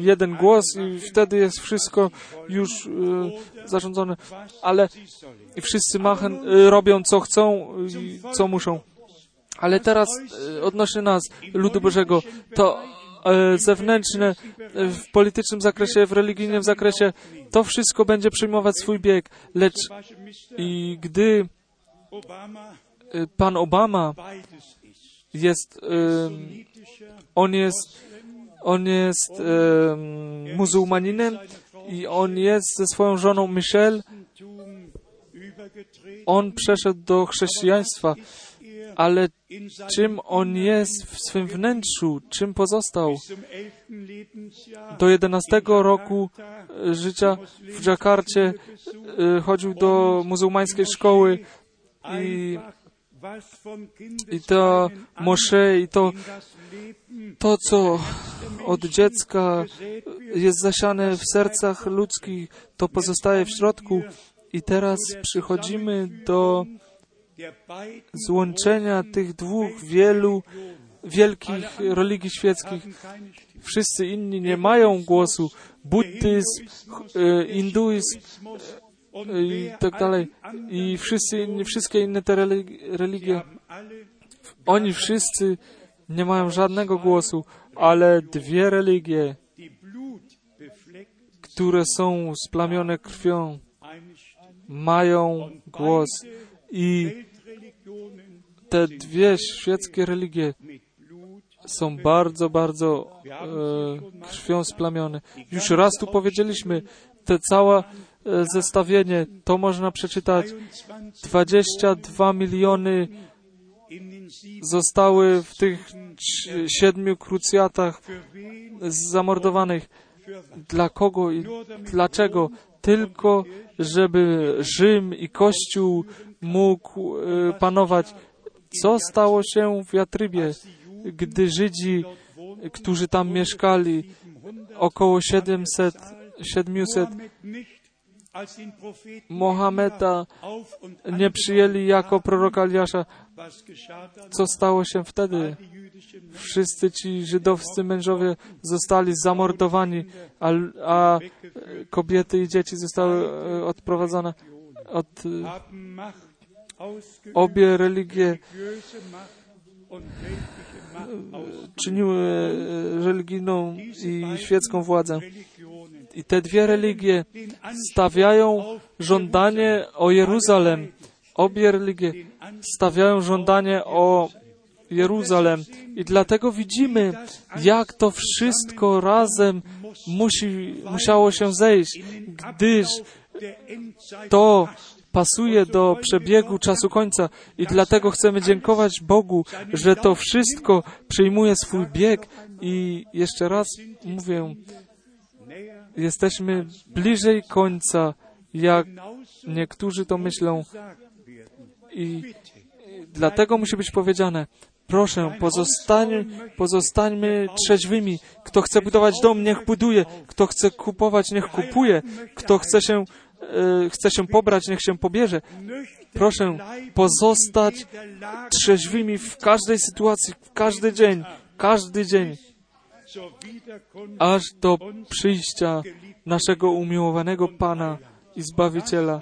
jeden głos i wtedy jest wszystko już zarządzone, ale wszyscy machen, robią co chcą co muszą. Ale teraz odnośnie nas, ludu Bożego, to zewnętrzne w politycznym zakresie, w religijnym zakresie, to wszystko będzie przyjmować swój bieg. Lecz i gdy pan Obama jest, on jest, on jest muzułmaninem i on jest ze swoją żoną Michelle, on przeszedł do chrześcijaństwa ale czym on jest w swym wnętrzu, czym pozostał. Do 11 roku życia w Dżakarcie e, chodził do muzułmańskiej szkoły i, i to mosze i to, to, co od dziecka jest zasiane w sercach ludzkich, to pozostaje w środku. I teraz przychodzimy do złączenia tych dwóch wielu wielkich religii świeckich. Wszyscy inni nie mają głosu. Buddyzm, e, hinduizm e, i tak dalej. I wszyscy inni, wszystkie inne te religie, oni wszyscy nie mają żadnego głosu, ale dwie religie, które są splamione krwią, mają głos i te dwie świeckie religie są bardzo, bardzo e, krwią splamione. Już raz tu powiedzieliśmy, te całe e, zestawienie, to można przeczytać. 22 miliony zostały w tych siedmiu krucjatach zamordowanych. Dla kogo i dlaczego? Tylko, żeby Rzym i Kościół mógł e, panować. Co stało się w Jatrybie, gdy Żydzi, którzy tam mieszkali, około 700, 700 als den Propheten Mohameda nie przyjęli jako proroka Eliasza. Co stało się wtedy? Wszyscy ci żydowscy mężowie zostali zamordowani, a, a kobiety i dzieci zostały e, odprowadzone od ausgeübt, obie religie ausgeübt. czyniły e, religijną i świecką władzę. I te dwie religie stawiają żądanie o Jeruzalem. Obie religie stawiają żądanie o Jeruzalem. I dlatego widzimy, jak to wszystko razem musi, musiało się zejść, gdyż to pasuje do przebiegu czasu końca i dlatego chcemy dziękować Bogu, że to wszystko przyjmuje swój bieg i jeszcze raz mówię, jesteśmy bliżej końca, jak niektórzy to myślą i dlatego musi być powiedziane, proszę, pozostań, pozostańmy trzeźwymi. Kto chce budować dom, niech buduje. Kto chce kupować, niech kupuje. Kto chce się, chce się pobrać, niech się pobierze. Proszę pozostać trzeźwymi w każdej sytuacji, w każdy dzień, każdy dzień, aż do przyjścia naszego umiłowanego Pana i Zbawiciela.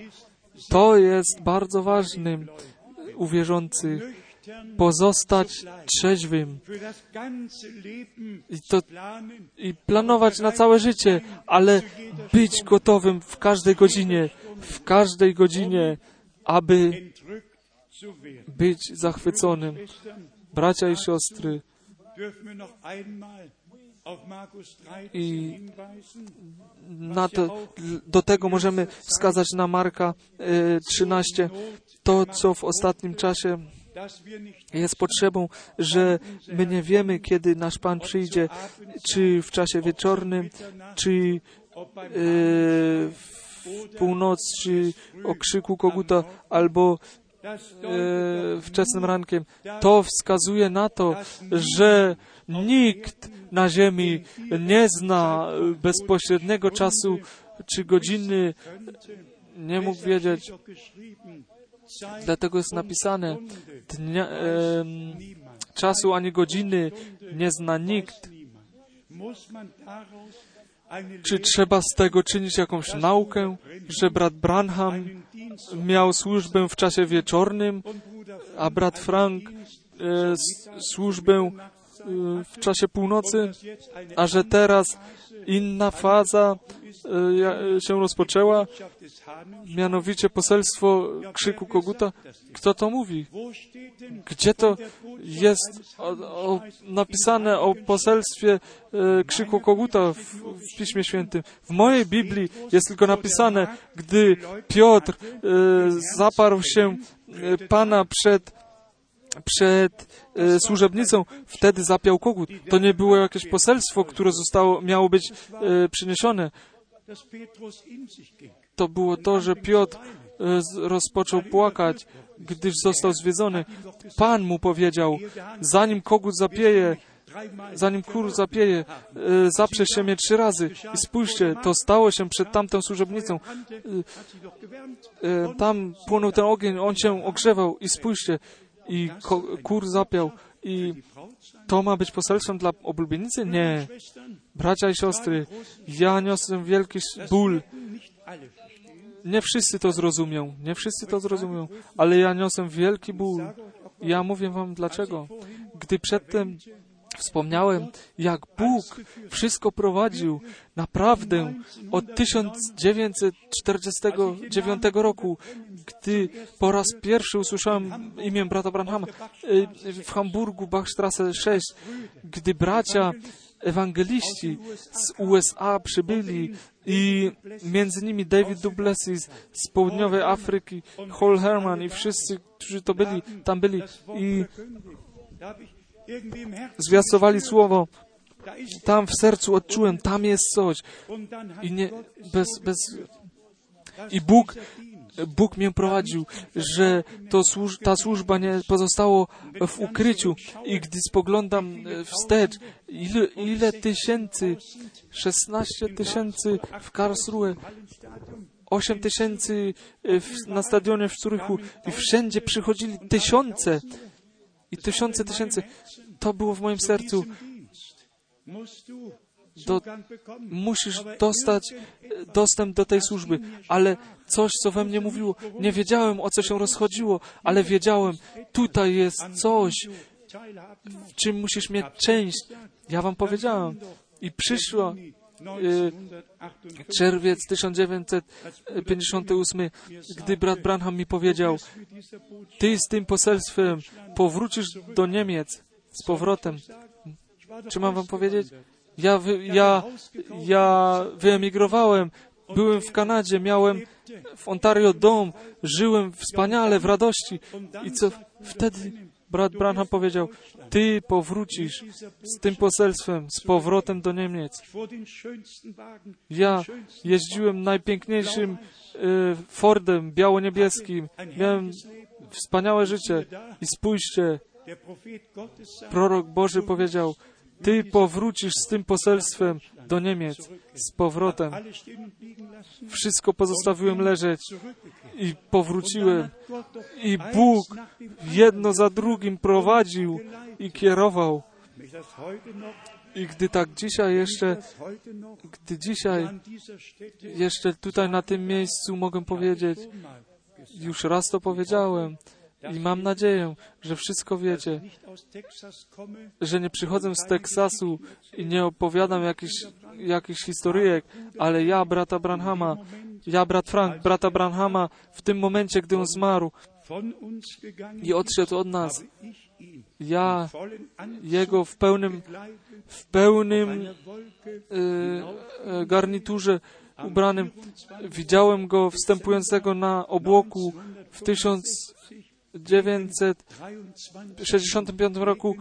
To jest bardzo ważnym u wierzących nüchtern pozostać trzeźwym i, to, i planować na całe życie, ale być gotowym w każdej godzinie, w każdej godzinie, aby być zachwyconym. Bracia i siostry, dürfen wir noch einmal auf Markus 13 I- na to, do tego możemy wskazać na Marka e, 13, to co w ostatnim czasie jest potrzebą, że my nie wiemy, kiedy nasz Pan przyjdzie, czy w czasie wieczornym, czy e, w północ, czy o krzyku koguta, albo e, wczesnym rankiem. To wskazuje na to, że nikt na ziemi nie zna bezpośredniego czasu czy godziny, nie mógł wiedzieć. Dlatego jest napisane, dnia, em, czasu ani godziny nie zna nikt. Czy trzeba z tego czynić jakąś naukę, że brat Branham miał służbę w czasie wieczornym, a brat Frank e, służbę e, w czasie północy, a że teraz inna faza e, się rozpoczęła, mianowicie poselstwo krzyku koguta. Kto to mówi? Gdzie to jest o, o, napisane o poselstwie e, krzyku koguta w, w Piśmie Świętym? W mojej Biblii jest tylko napisane, gdy Piotr zaparł się Pana przed, przed e, służebnicą, wtedy zapiał kogut. To nie było jakieś poselstwo, które zostało, miało być e, przyniesione. To było to, że Piotr e, rozpoczął płakać, gdyż został zwiedzony. Pan mu powiedział, zanim kogut zapieje, zanim kur zapieje, zaprze się mnie trzy razy. I spójrzcie, to stało się przed tamtą służebnicą. Tam płonął ten ogień, on się ogrzewał. I spójrzcie, i kur zapiał. I to ma być poselstwem dla oblubienicy? Nie. Bracia i siostry, ja niosę wielki ból. Nie wszyscy to zrozumią, nie wszyscy to zrozumią, ale ja niosę wielki ból. Ja mówię wam dlaczego. Gdy przedtem wspomniałem, jak Bóg wszystko prowadził naprawdę od 1949 roku, gdy po raz pierwszy usłyszałem imię brata Branhama y, w Hamburgu, Bachstrasse 6, gdy bracia ewangeliści z USA przybyli i między nimi David Duplessis z południowej Afryki, Hol Herman i wszyscy, którzy to byli, tam byli i Zwiastowali słowo. Tam w sercu odczułem, tam jest coś. I nie, bez, bez, i Bóg, Bóg mnie prowadził, że to służ, ta służba nie pozostało w ukryciu. I gdy spoglądam e, wstecz, ile, ile tysięcy, 16 tysięcy w Karlsruhe, Hallenstadion 8 tysięcy w- na stadionie w Zurychu i wszędzie przychodzili tysiące i tysiące tysięcy. To było w moim sercu. Do, musisz dostać dostęp do tej służby, ale coś, co we mnie mówiło, nie wiedziałem, o co się rozchodziło, ale wiedziałem, tutaj jest coś, w czym musisz mieć część. Ja wam powiedziałem. I przyszła czerwiec 1958, gdy brat Branham mi powiedział, ty z tym poselstwem powrócisz do Niemiec z powrotem. Czy mam wam powiedzieć? Ja, wy, ja, ja wyemigrowałem, byłem w Kanadzie, miałem w Ontario dom, żyłem wspaniale, w radości. I co wtedy brat Branham powiedział, ty powrócisz z tym poselstwem, z powrotem do Niemiec. Ja jeździłem najpiękniejszym e, Fordem biało-niebieskim. Miałem wspaniałe życie. I spójrzcie, prorok Boży powiedział, ty powrócisz z tym poselstwem do Niemiec z powrotem. Wszystko pozostawiłem leżeć i powróciłem. I Bóg jedno za drugim prowadził i kierował. I gdy tak dzisiaj jeszcze, gdy dzisiaj jeszcze tutaj na tym miejscu mogę powiedzieć, już raz to powiedziałem i mam nadzieję, że wszystko wiecie, że nie przychodzę z Teksasu i nie opowiadam jakichś, jakichś historyjek, ale ja, brata Branhama, ja, brat Frank, brata Branhama, w tym momencie, gdy on zmarł i odszedł od nas, ja jego w pełnym, w pełnym e, garniturze ubranym widziałem go wstępującego na obłoku w 1965 roku e,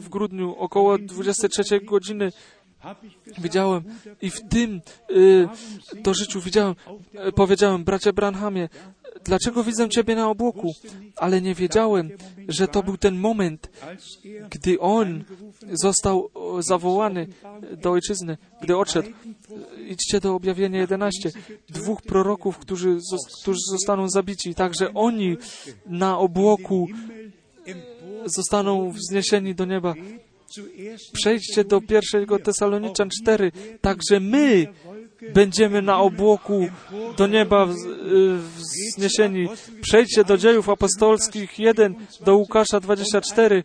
w grudniu około 23 godziny widziałem i w tym e, to życiu widziałem, e, powiedziałem, bracie Branhamie, dlaczego widzę Ciebie na obłoku? Ale nie wiedziałem, że to był ten moment, gdy on został zawołany do ojczyzny, gdy odszedł. Idźcie do objawienia 11. Dwóch proroków, którzy, którzy zostaną zabici, także oni na obłoku zostaną wzniesieni do nieba. Przejdźcie do pierwszego Tesaloniczan 4. Także my będziemy na obłoku do nieba wz- wzniesieni. Przejdźcie do dziejów apostolskich 1, do Łukasza 24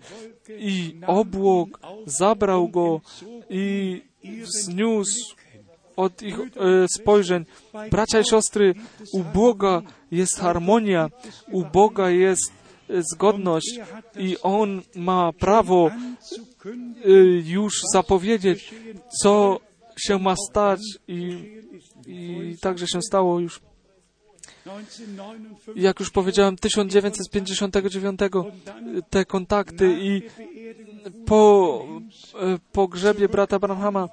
i obłok zabrał go i wzniósł od ich e, spojrzeń. Bracia i siostry, u Boga jest harmonia, u Boga jest zgodność i On ma prawo e, już zapowiedzieć, co się ma stać i, i także się stało już. Jak już powiedziałem, 1959 te kontakty i po e, pogrzebie brata Branhama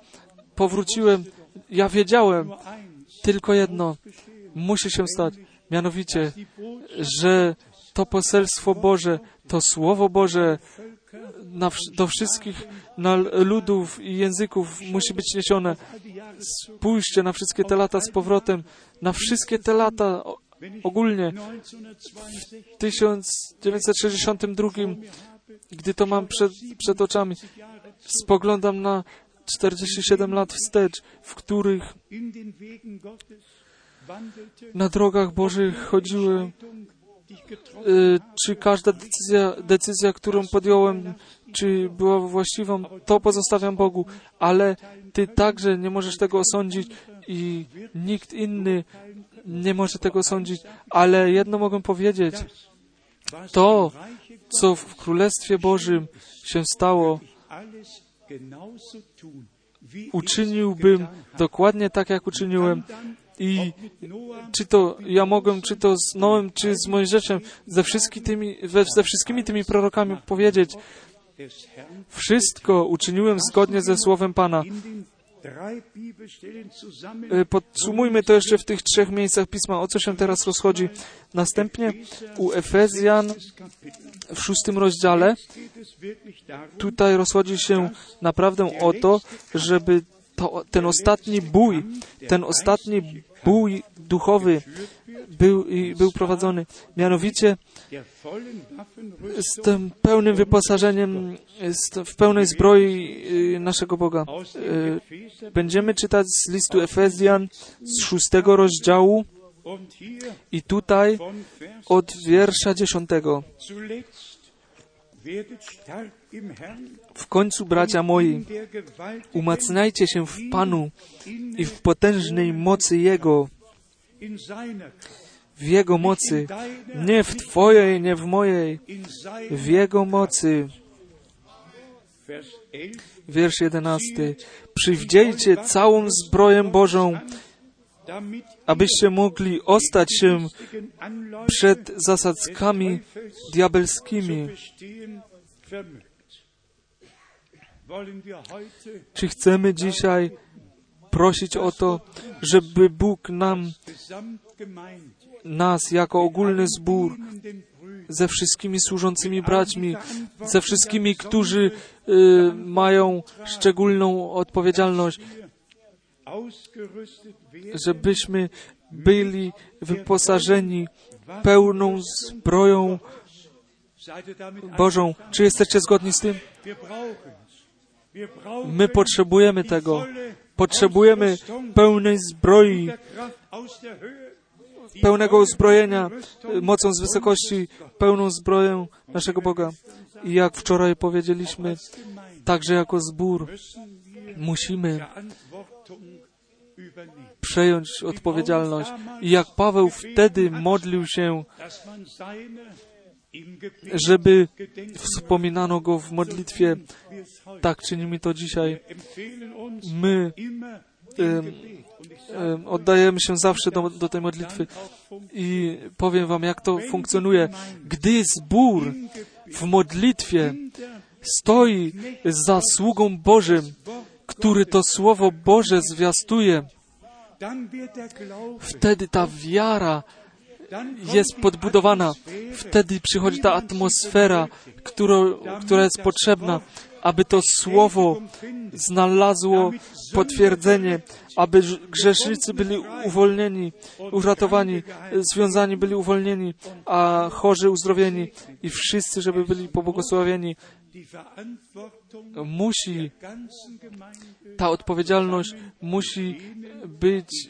powróciłem. Ja wiedziałem tylko jedno musi się stać, mianowicie, że to poselstwo Boże, to Słowo Boże na, do wszystkich na ludów i języków musi być niesione. Spójrzcie na wszystkie te lata z powrotem, na wszystkie te lata ogólnie. W 1962, gdy to mam przed, przed oczami, spoglądam na 47 lat wstecz, w których na drogach Bożych chodziłem, y, czy każda decyzja, decyzja, którą podjąłem, czy była właściwą, to pozostawiam Bogu, ale Ty także nie możesz tego osądzić i nikt inny nie może tego osądzić, ale jedno mogę powiedzieć, to, co w Królestwie Bożym się stało, uczyniłbym dokładnie tak, jak uczyniłem. I czy to ja mogłem, czy to z Noem, czy z Mojżeszem, ze, wszystkimi tymi, ze wszystkimi tymi prorokami powiedzieć, wszystko uczyniłem zgodnie ze Słowem Pana. E, Podsumujmy to jeszcze w tych trzech miejscach Pisma, o co się teraz rozchodzi. Następnie u Efezjan w szóstym rozdziale tutaj rozchodzi się naprawdę o to, żeby to, ten ostatni bój, ten ostatni bój duchowy był, był prowadzony. Mianowicie z tym pełnym wyposażeniem, w pełnej zbroi y, naszego Boga. Y, Będziemy czytać z listu Efezjan z szóstego rozdziału i tutaj od wiersza dziesiątego. W końcu, bracia moi, umacniajcie się w Panu i w potężnej mocy Jego, w Jego mocy, nie w Twojej, nie w mojej, w Jego mocy. Vers 11 Wiersz jedenasty. Przywdziejcie całą zbroję Bożą, abyście mogli ostać się przed zasadzkami diabelskimi. Czy chcemy dzisiaj prosić o to, żeby Bóg nam, nas jako ogólny zbór, ze wszystkimi służącymi braćmi, ze wszystkimi, którzy y, mają szczególną odpowiedzialność, żebyśmy byli wyposażeni pełną zbroją Bożą. Czy jesteście zgodni z tym? My potrzebujemy tego. Potrzebujemy pełnej zbroi, pełnego uzbrojenia mocą z wysokości, pełną zbroję naszego Boga. I jak wczoraj powiedzieliśmy, także jako zbór musimy. Przejąć odpowiedzialność. I jak Paweł wtedy modlił się, żeby wspominano go w modlitwie, tak czynimy to dzisiaj. My oddajemy się zawsze do, do tej modlitwy. I powiem Wam, jak to funkcjonuje. Gdy zbór w modlitwie stoi za sługą Bożym, który to Słowo Boże zwiastuje, wtedy ta wiara jest podbudowana. Wtedy przychodzi ta atmosfera, którą, która jest potrzebna, aby to Słowo znalazło potwierdzenie, aby grzesznicy byli uwolnieni, uratowani, związani byli uwolnieni, a chorzy uzdrowieni i wszyscy, żeby byli pobłogosławieni. Musi ta odpowiedzialność musi być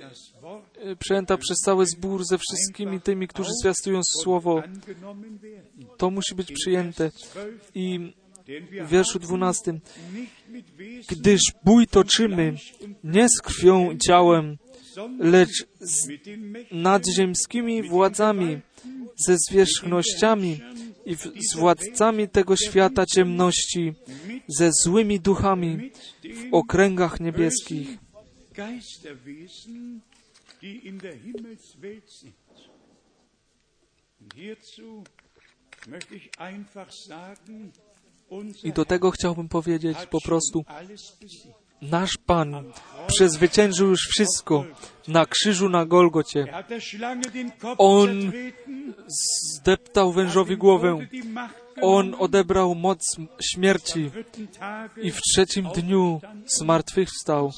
e, przejęta przez cały zbór ze wszystkimi tymi, którzy zwiastują Słowo. To musi być przyjęte. 12, I w wierszu 12. nicht mit Wesen, Gdyż bój toczymy nie z krwią i ciałem, lecz z nadziemskimi władzami, ze zwierzchnościami i w- z władcami tego świata ciemności, ze złymi duchami w okręgach niebieskich. I do tego chciałbym powiedzieć po prostu. Nasz Pan przezwyciężył już wszystko na krzyżu na Golgocie. On Zdeptał wężowi głowę. On odebrał moc śmierci i w trzecim dniu zmartwychwstał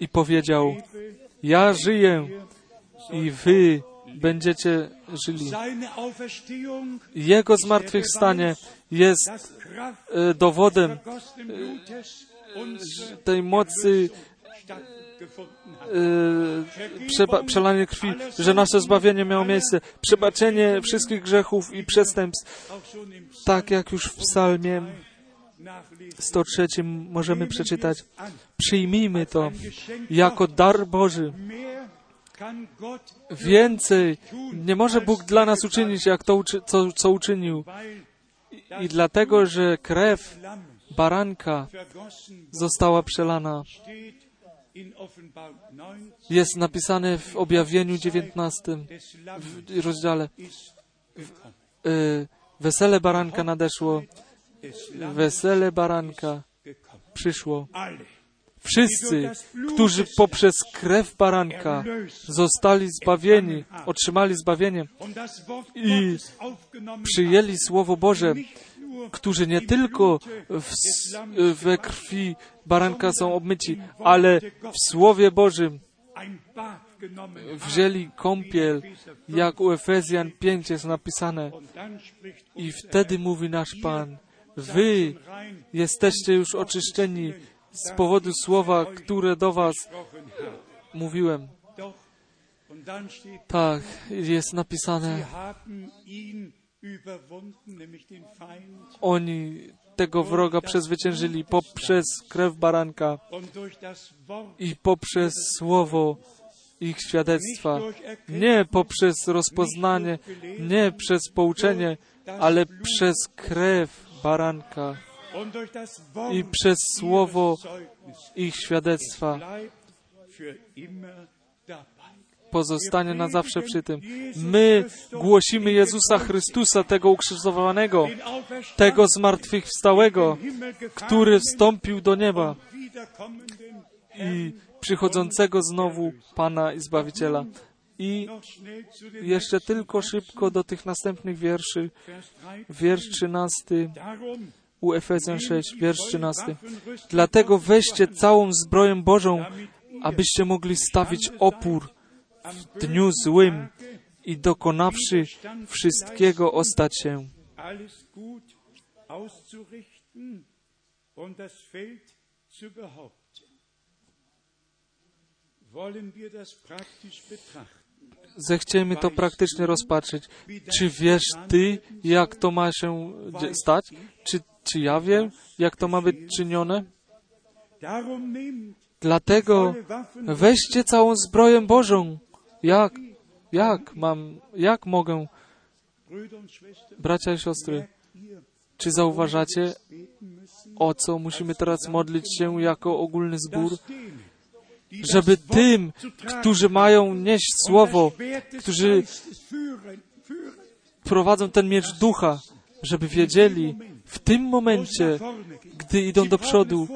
i powiedział, ja żyję i wy będziecie żyli. Jego zmartwychwstanie jest e, dowodem unsere tej mocy e, przelania krwi, że nasze zbawienie miało miejsce. Przebaczenie wszystkich grzechów i przestępstw, tak jak już w psalmie Nachlesen 103 możemy przeczytać. Przyjmijmy to jako dar Boży. Więcej nie może Bóg dla nas uczynić, jak to, co, co uczynił. I dlatego, że krew baranka została przelana. steht in Offenbarung 19 Jest napisane w objawieniu 19 des Lammes w rozdziale. gekommen. Y, wesele baranka nadeszło, wesele baranka przyszło. Wszyscy, którzy poprzez krew baranka zostali zbawieni, otrzymali zbawienie I przyjęli Słowo Boże, którzy nie tylko w, we krwi baranka są obmyci, ale w Słowie Bożym wzięli kąpiel, jak u Efezjan 5 jest napisane. I wtedy mówi nasz Pan, wy jesteście już oczyszczeni z powodu słowa, które do was mówiłem. Tak, jest napisane, oni tego wroga przezwyciężyli poprzez krew baranka i poprzez słowo ich świadectwa. Nie poprzez rozpoznanie, nie przez pouczenie, ale przez krew baranka i przez słowo ich świadectwa. Pozostanie na zawsze przy tym. My głosimy Jezusa Chrystusa, tego ukrzyżowanego, tego zmartwychwstałego, który wstąpił do nieba i przychodzącego znowu Pana i Zbawiciela. I jeszcze tylko szybko do tych następnych wierszy. Vers 13. Wiersz 13 Darum u Efezjan 6, wiersz 13. Waffenrüstung Dlatego weźcie całą zbroję Bożą, abyście mogli stawić opór w dniu złym i dokonawszy wszystkiego ostać się. Zechciejmy to praktycznie rozpatrzeć. Czy wiesz Ty, jak to ma się stać? Czy, czy ja wiem, jak to ma być czynione? Dlatego weźcie całą zbroję Bożą. Jak? Jak mam, jak mogę, bracia i siostry, czy zauważacie, o co musimy teraz modlić się jako ogólny zbór? Żeby tym, którzy mają nieść słowo, którzy prowadzą ten miecz ducha, żeby wiedzieli w tym momencie, gdy idą do przodu,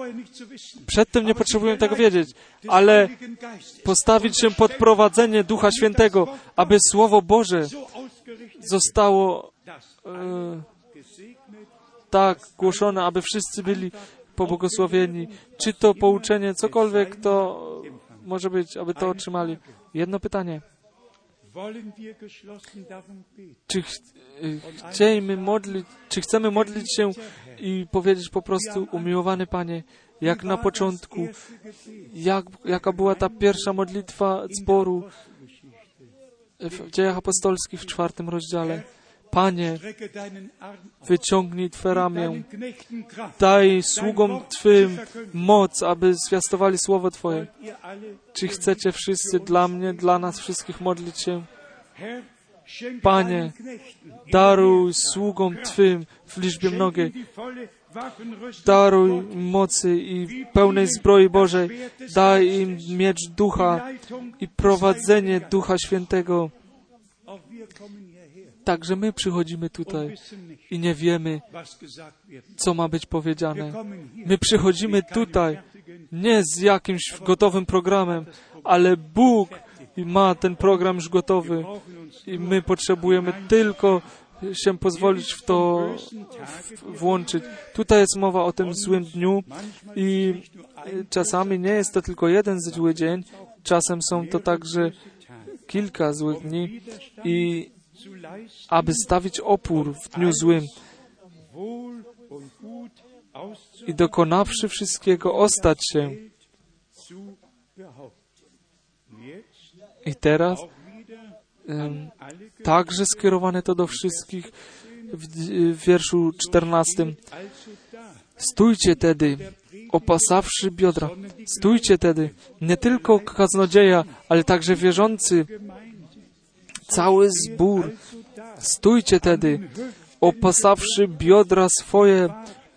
przedtem nie potrzebują tego wiedzieć, ale postawić się pod prowadzenie Ducha Świętego, aby Słowo Boże zostało e, tak głoszone, aby wszyscy byli pobłogosławieni. Czy to pouczenie, cokolwiek to może być, aby to otrzymali. Jedno pytanie. Czy ch y, chciejmy modlić, czy chcemy modlić się i powiedzieć po prostu, umiłowany Panie, jak na początku, jak, jaka była ta pierwsza modlitwa zboru w dziejach apostolskich w czwartym rozdziale. Panie, wyciągnij Twe ramię, daj sługom Twym moc, aby zwiastowali Słowo Twoje. Czy chcecie wszyscy dla mnie, dla nas wszystkich modlić się? Panie, Daruj sługom Twym w liczbie mnogiej. Daruj mocy i pełnej zbroi Bożej. Daj im miecz ducha i prowadzenie Ducha Świętego. Także my przychodzimy tutaj i nie wiemy, co ma być powiedziane. My przychodzimy tutaj nie z jakimś gotowym programem, ale Bóg ma ten program już gotowy i my potrzebujemy tylko się pozwolić w to włączyć. Tutaj jest mowa o tym złym dniu i czasami nie jest to tylko jeden zły dzień, czasem są to także kilka złych dni i aby stawić opór w dniu złym i dokonawszy wszystkiego ostać się. I teraz alle także skierowane to do wszystkich w, w wierszu 14. also da, Stójcie tedy, opasawszy biodra. Stójcie tedy, nie tylko kaznodzieja, ale także wierzący, cały zbór. Stójcie tedy, opasawszy biodra swoje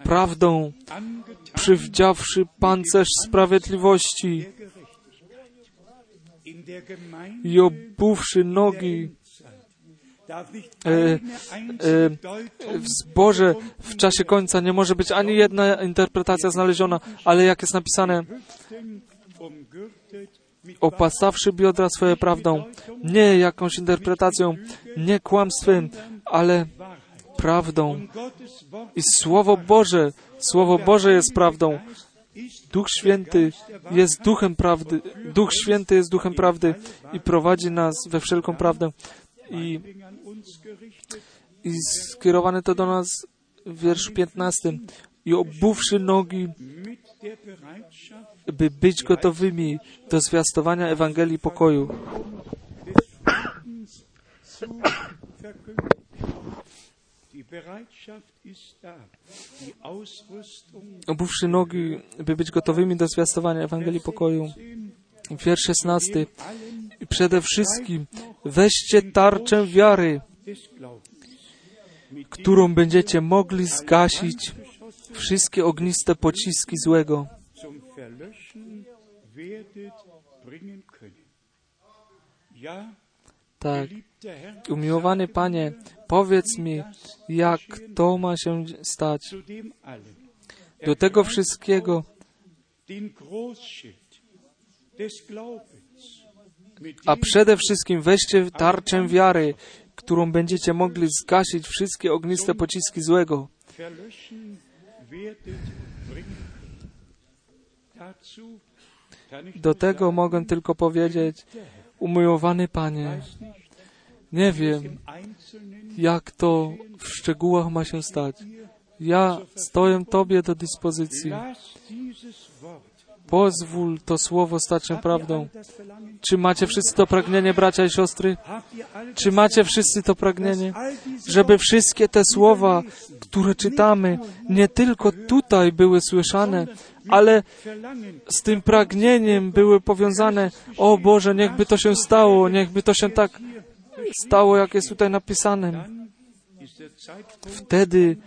prawdą, przywdziawszy pancerz sprawiedliwości i obuwszy nogi e, e, w zborze w czasie końca nie może być ani jedna interpretacja znaleziona, ale jak jest napisane, opasawszy biodra swoje prawdą, nie jakąś interpretacją, nie kłamstwem, ale prawdą. I Słowo Boże, Słowo Boże jest prawdą. Duch Święty jest duchem prawdy. Duch Święty jest duchem prawdy i prowadzi nas we wszelką prawdę. I, i skierowane to do nas w wierszu 15. I obuwszy nogi, by być gotowymi do zwiastowania Ewangelii pokoju. Obuwszy nogi, by być gotowymi do zwiastowania Ewangelii pokoju. Wiersz 16. allen I przede wszystkim weźcie tarczę wiary, którą będziecie mogli zgasić wszystkie ogniste pociski złego. Tak. Umiłowany Panie, powiedz mi, jak to ma się stać. Do tego wszystkiego A przede wszystkim weźcie tarczę wiary, którą będziecie mogli zgasić wszystkie ogniste pociski złego. Do tego mogę tylko powiedzieć, umiłowany Panie, nie wiem, jak to w szczegółach ma się stać. Ja stoję Tobie do dyspozycji. Pozwól to słowo stać się prawdą. Czy macie wszyscy to pragnienie, bracia i siostry? Czy macie wszyscy to pragnienie? żeby wszystkie te słowa, które czytamy, nie tylko tutaj były słyszane, ale z tym pragnieniem były powiązane, o Boże, niechby to się stało, niechby to się tak stało, jak jest tutaj napisane. Wtedy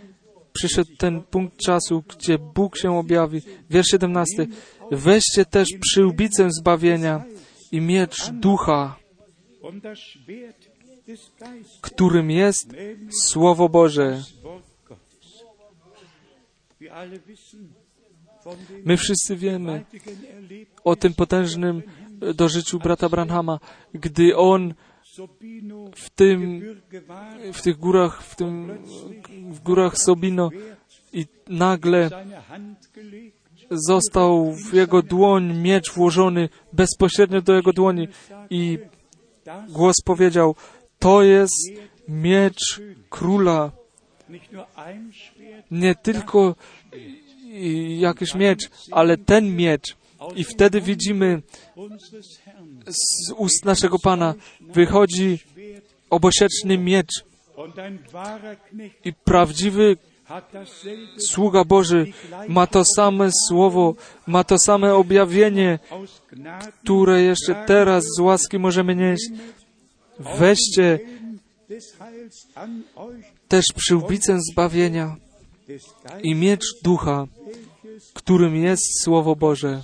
przyszedł ten punkt czasu, gdzie Bóg się objawi. Wiersz 17. Weźcie też przyłbicę zbawienia i miecz ducha, którym jest Słowo Boże. My wszyscy wiemy, o tym potężnym e, dożyciu brata Branhama, gdy on w tym, w tych górach, w tym, w górach Sobino i nagle został w jego dłoń miecz włożony bezpośrednio do jego dłoni i głos powiedział, to jest miecz króla, nie tylko jakiś miecz, ale ten miecz. I wtedy widzimy z ust naszego Pana wychodzi obosieczny miecz i prawdziwy sługa Boży ma to same słowo, ma to same objawienie, które jeszcze teraz z łaski możemy nieść. Weźcie też przyłbicę zbawienia i miecz ducha, którym jest Słowo Boże.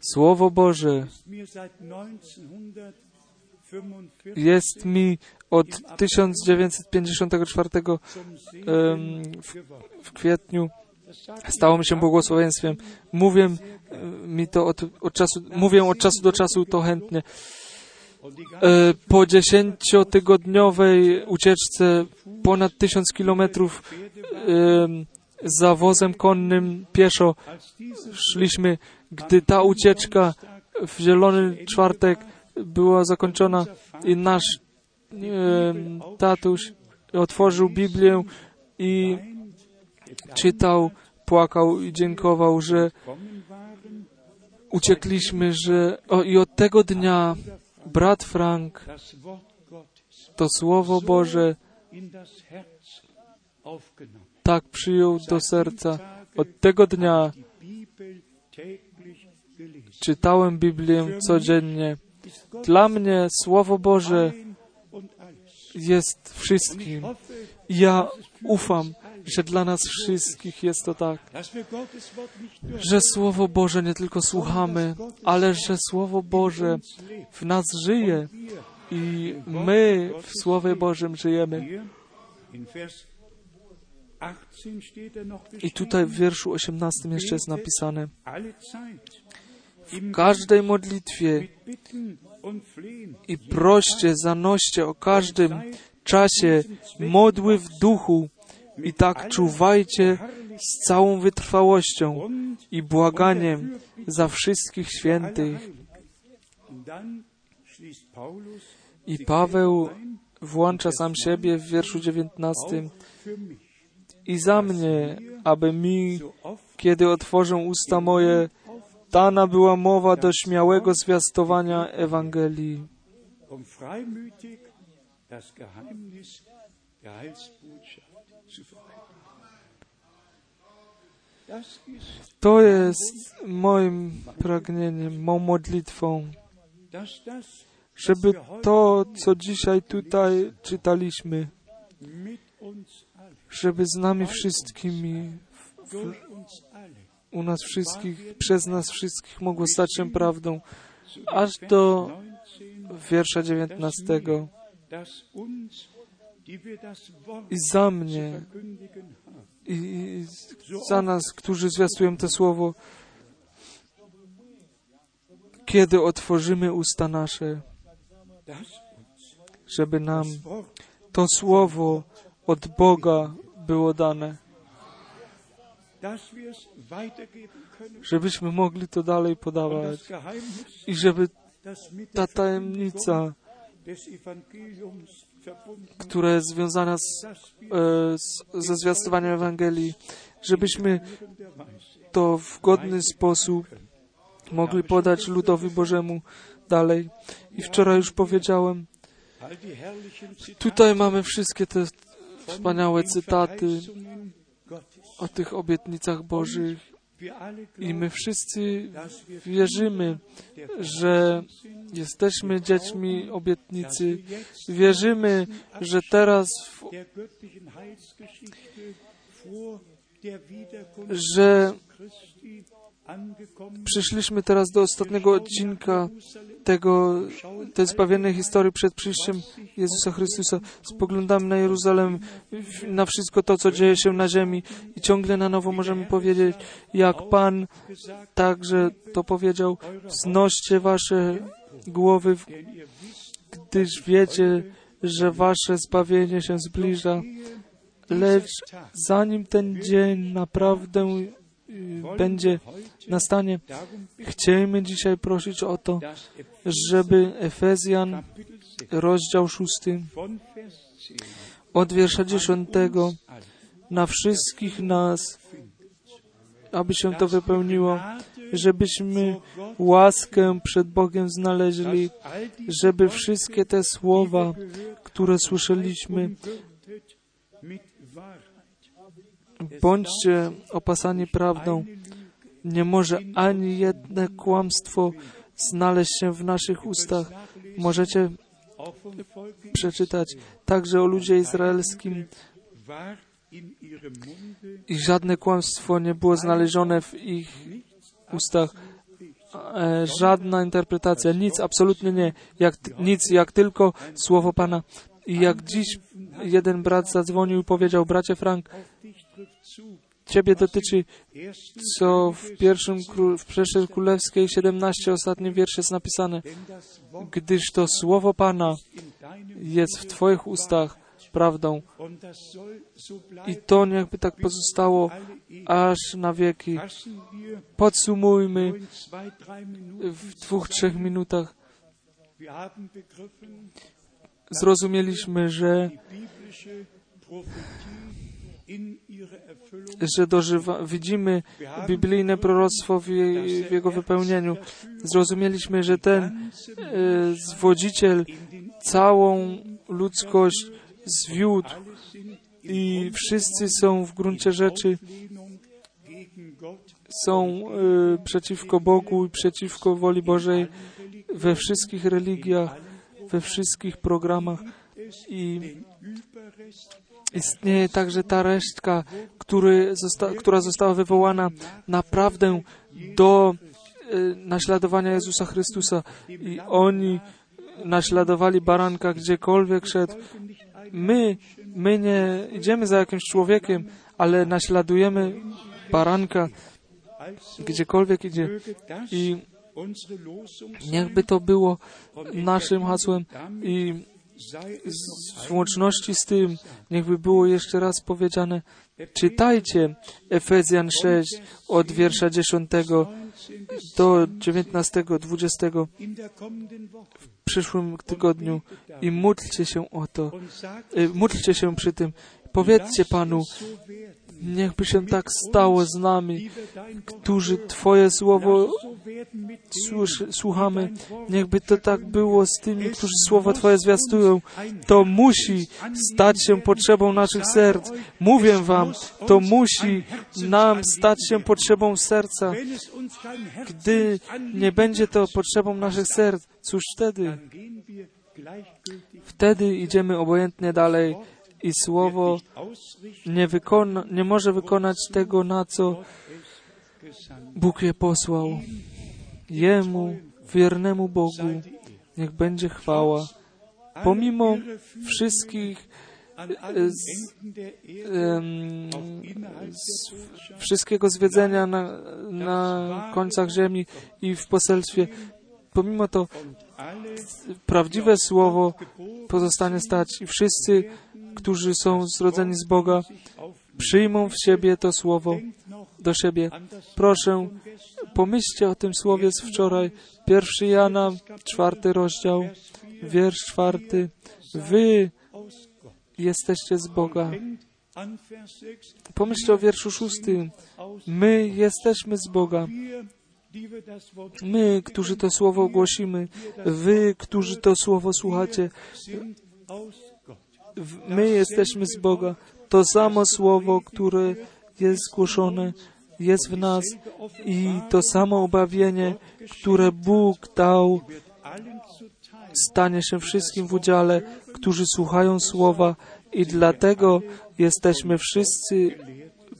Słowo Boże ist mir seit 1945 jest mi od 1954 zum Segen em, w, kwietniu stało mi się błogosławieństwem. Mówię mi to od, od czasu, mówię od czasu do czasu to chętnie. E, Po dziesięciotygodniowej ucieczce ponad tysiąc kilometrów za wozem konnym pieszo szliśmy, gdy ta ucieczka w Zielony Czwartek była zakończona i nasz tatuś otworzył Biblię i czytał, płakał i dziękował, że uciekliśmy, że o, i od tego dnia brat Frank to Słowo Boże tak przyjął do serca. Od tego dnia czytałem Biblię codziennie. Dla mnie Słowo Boże. Jest wszystkim. Ja ufam, że dla nas wszystkich jest to tak, że Słowo Boże nie tylko słuchamy, ale że Słowo Boże w nas żyje i my w Słowie Bożym żyjemy. hier in Vers 18 steht noch I tutaj w wierszu 18 jeszcze jest napisane, w każdej modlitwie i proście, zanoście o każdym czasie modły w duchu i tak czuwajcie z całą wytrwałością i błaganiem za wszystkich świętych. I Paweł włącza sam siebie w wierszu 19 i za mnie, aby mi, kiedy otworzę usta moje, dana była mowa do śmiałego zwiastowania Ewangelii. um To jest moim pragnieniem, mą modlitwą, żeby to, co dzisiaj tutaj czytaliśmy, żeby z nami wszystkimi, alle, u nas wszystkich, przez nas wszystkich mogło stać się prawdą, aż do 19, wiersza 19. dass uns, die wir das Wort I za mnie, i za nas, którzy zwiastują to słowo, kiedy otworzymy usta nasze, żeby nam to słowo od Boga było dane, żebyśmy mogli to dalej podawać i żeby ta tajemnica, która jest związana z, e, z, ze zwiastowaniem Ewangelii, żebyśmy to w godny sposób mogli podać ludowi Bożemu dalej. I wczoraj już powiedziałem, tutaj mamy wszystkie te wspaniałe cytaty. O tych obietnicach Bożych i my wszyscy wierzymy, że jesteśmy dziećmi obietnicy. Wierzymy, że teraz w, że przyszliśmy teraz do ostatniego odcinka tego, tej zbawiennej historii przed przyjściem Jezusa Chrystusa. Spoglądamy na Jeruzalem, na wszystko to, co dzieje się na ziemi i ciągle na nowo możemy powiedzieć, jak Pan także to powiedział, wznoście wasze głowy, gdyż wiecie, że wasze zbawienie się zbliża. Lecz zanim ten dzień naprawdę będzie nastanie, darum chcielibyśmy dzisiaj prosić o to, żeby Efezjan, Kapitel 6 rozdział 6, von Vers 10 od wiersza 10 alle na wszystkich nas, aby się to wypełniło, żebyśmy łaskę przed Bogiem znaleźli, żeby wszystkie te słowa, które słyszeliśmy. Bądźcie opasani prawdą. Nie może ani jedno kłamstwo znaleźć się w naszych ustach. Możecie przeczytać także o ludzie izraelskim i żadne kłamstwo nie było znalezione w ich ustach. E, żadna interpretacja, nic, absolutnie nie. Jak, nic, jak tylko słowo Pana. I jak dziś jeden brat zadzwonił i powiedział, bracie Frank, Ciebie dotyczy, co w pierwszym w Królewskiej 17 ostatni wiersz jest napisane, gdyż to słowo Pana jest w Twoich ustach prawdą i to niechby tak pozostało aż na wieki. Podsumujmy w dwóch, trzech minutach. Zrozumieliśmy, że, że dożywa, widzimy biblijne proroctwo w, jej, w jego wypełnieniu. Zrozumieliśmy, że ten e, zwodziciel całą ludzkość zwiódł i wszyscy są w gruncie rzeczy są e, przeciwko Bogu i przeciwko woli Bożej we wszystkich religiach, we wszystkich programach i istnieje także ta resztka, zosta, która została wywołana naprawdę do e, naśladowania Jezusa Chrystusa i oni naśladowali baranka gdziekolwiek szedł. My, my nie idziemy za jakimś człowiekiem, ale naśladujemy baranka gdziekolwiek idzie. I niechby to było naszym hasłem i w łączności z tym, niechby było jeszcze raz powiedziane, czytajcie Efezjan 6 od wiersza 10 do 19, 20 in der kommenden Woche w przyszłym tygodniu i módlcie się o to. Y, Módlcie się przy tym. Powiedzcie Panu, niechby się tak stało z nami, którzy Twoje słowo słuchamy. Niechby to tak było z tymi, którzy słowo Twoje zwiastują. To musi stać się potrzebą naszych serc. Mówię Wam, to musi nam stać się potrzebą serca. Gdy nie będzie to potrzebą naszych serc, cóż wtedy? Wtedy idziemy obojętnie dalej i słowo nie, wykona, nie może wykonać tego, na co. Bóg je posłał. Jemu, wiernemu Bogu, niech będzie chwała. Pomimo wszystkich allen z- z, wszystkiego zwiedzenia na, na końcach ziemi i w poselstwie. Pomimo to prawdziwe słowo pozostanie stać i wszyscy, którzy są zrodzeni z Boga, przyjmą w siebie to słowo do siebie. Proszę, pomyślcie o tym słowie z wczoraj. Pierwszy Jana, czwarty rozdział, Vers 4, wiersz czwarty. Wy jesteście z Boga. Denkt an Vers 6, Pomyślcie o wierszu szóstym. My jesteśmy z Boga. My, którzy to słowo głosimy, wy, którzy to słowo słuchacie, sind aus Gott. w- my jesteśmy z Boga. To samo słowo, które jest zgłoszone, jest w nas i to samo obawienie, które Bóg dał, stanie się wszystkim w udziale, którzy słuchają słowa i dlatego jesteśmy wszyscy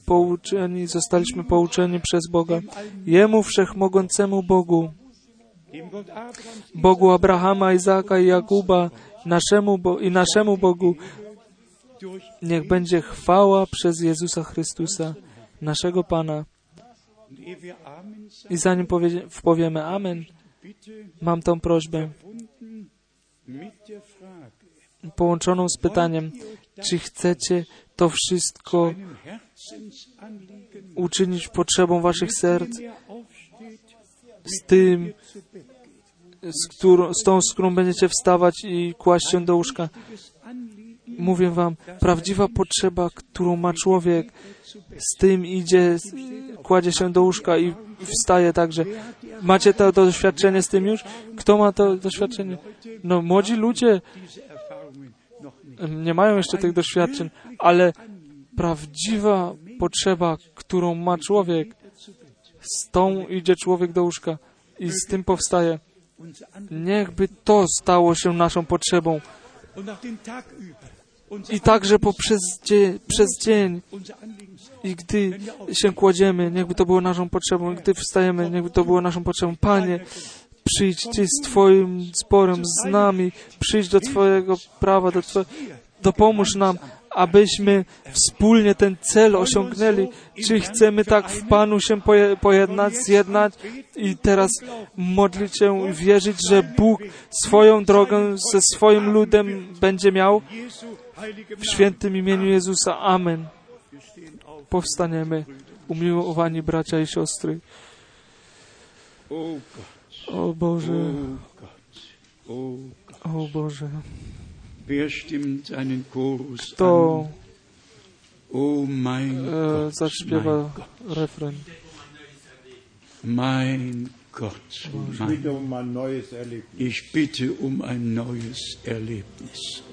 pouczeni, zostaliśmy pouczeni przez Boga. Jemu wszechmogącemu Bogu, Bogu Abrahama, Izaka i Jakuba, naszemu Bo- i naszemu Bogu, niech będzie chwała przez Jezusa Chrystusa, naszego Pana. I zanim powie, powiemy Amen, mam tą prośbę połączoną z pytaniem, czy chcecie to wszystko uczynić potrzebą waszych serc, z tym, z, którą, z tą, z którą będziecie wstawać i kłaść się do łóżka. Mówię wam, prawdziwa potrzeba, którą ma człowiek, z tym idzie, kładzie się do łóżka i wstaje także. Macie to doświadczenie z tym już? Kto ma to doświadczenie? No, młodzi ludzie nie mają jeszcze tych doświadczeń, ale prawdziwa potrzeba, którą ma człowiek, z tą idzie człowiek do łóżka i z tym powstaje. Niechby to stało się naszą potrzebą. I także poprzez przez dzień i gdy się kładziemy, niechby to było naszą potrzebą, gdy wstajemy, niechby to było naszą potrzebą. Panie, przyjdź Ty z Twoim sporem, z nami, przyjdź do Twojego prawa, do Twoje, dopomóż nam, abyśmy wspólnie ten cel osiągnęli. Czy chcemy tak w Panu się poje, pojednać, zjednać i teraz modlić się i wierzyć, że Bóg swoją drogę ze swoim ludem będzie miał? W świętym imieniu Jezusa. Amen. Powstaniemy, umiłowani bracia i siostry. O Boże, o Boże. Kto an? Oh mein e, Gott, zaśpiewa refren? mein Gott, mein bitte um ein neues Erlebnis. Ich bitte um ein neues Erlebnis.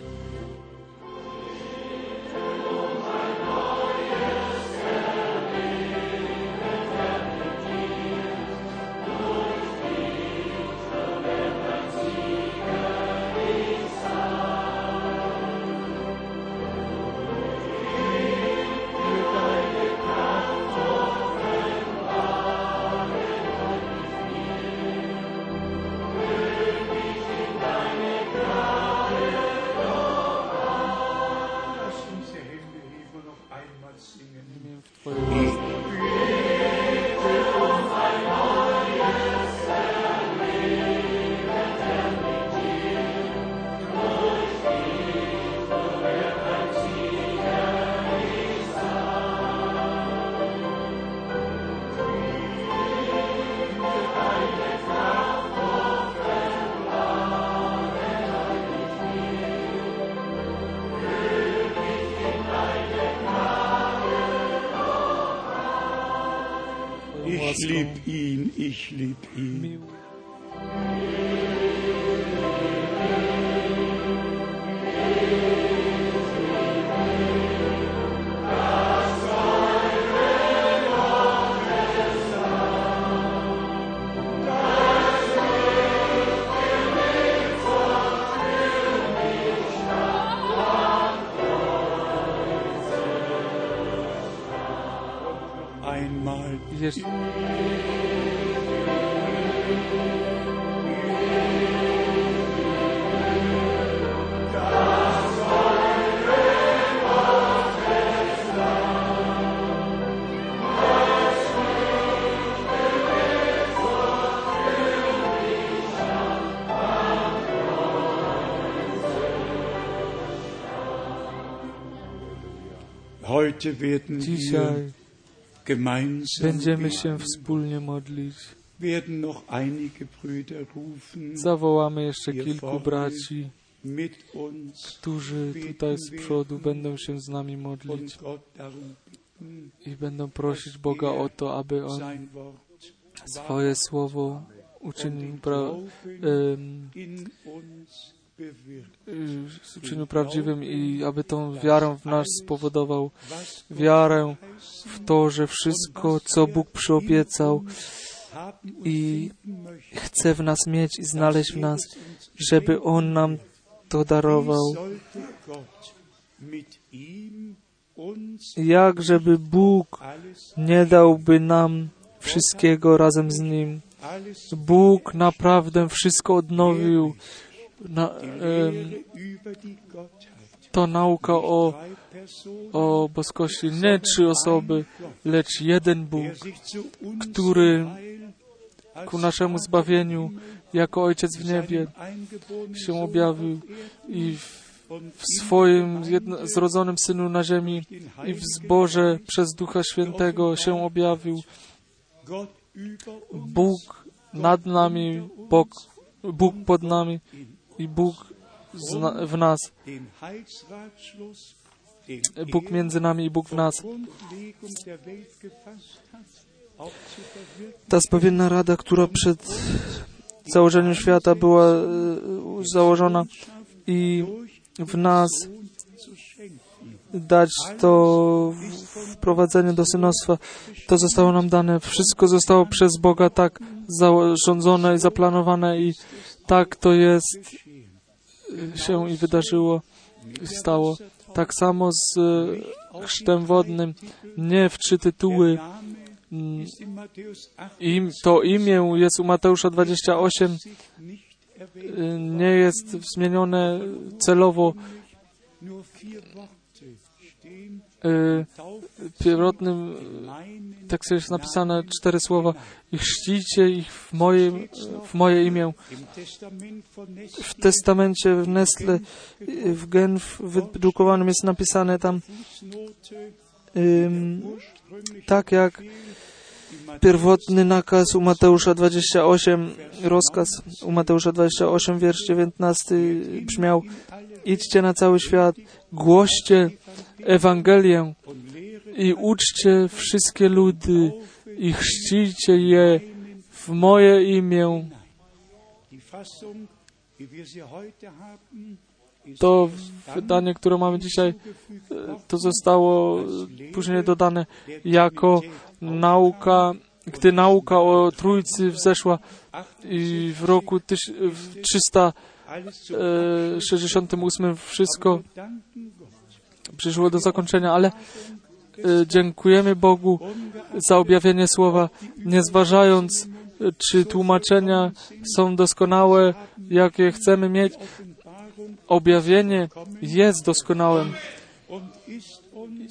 Dzisiaj będziemy się wspólnie modlić. Zawołamy jeszcze kilku braci, którzy tutaj z przodu będą się z nami modlić i będą prosić Boga o to, aby On swoje słowo uczynił, pra, em, uczynił prawdziwym i aby tą wiarę w nas spowodował. Wiarę w to, że wszystko, co Bóg przyobiecał i chce w nas mieć i znaleźć w nas, żeby On nam to darował. Jak żeby Bóg nie dałby nam wszystkiego razem z Nim. Bóg naprawdę wszystko odnowił. Na, to nauka o, o boskości. Nie trzy osoby, lecz jeden Bóg, który ku naszemu zbawieniu jako Ojciec w niebie się objawił i w, swoim zrodzonym Synu na ziemi i w zborze przez Ducha Świętego się objawił. Bóg nad nami, Bóg, Bóg pod nami i Bóg w nas. Bóg między nami i Bóg w nas. Ta zbawienna rada, która przed założeniem świata była e, założona i w nas dać to wprowadzenie do synostwa. To zostało nam dane. Wszystko zostało przez Boga tak zarządzone i zaplanowane i tak to jest się i wydarzyło, stało. Tak samo z e, chrztem wodnym. Nie w trzy tytuły. Mm, ist in Matthäus 8 Im, to imię jest u Mateusza 28 nicht erwähnt. y, nie jest zmienione celowo. Pierwotnym meinen tekście jest napisane cztery słowa i chrzcijcie ich w moje, w moje imię. W testamencie w Nestle y, w Genf wydrukowanym jest napisane tam ursprünglich tak jak pierwotny nakaz u Mateusza 28, rozkaz u Mateusza 28, wiersz 19 brzmiał idźcie na cały świat, głoście Ewangelię i uczcie wszystkie ludy i chrzcijcie je w moje imię. To wydanie, które mamy dzisiaj, to zostało później dodane jako nauka, gdy nauka o Trójcy wzeszła w roku tyś, w alles zu 368 wszystko przyszło do zakończenia, ale e, dziękujemy Bogu za objawienie słowa, nie zważając, e, czy tłumaczenia są doskonałe, jakie chcemy mieć. Objawienie jest doskonałym.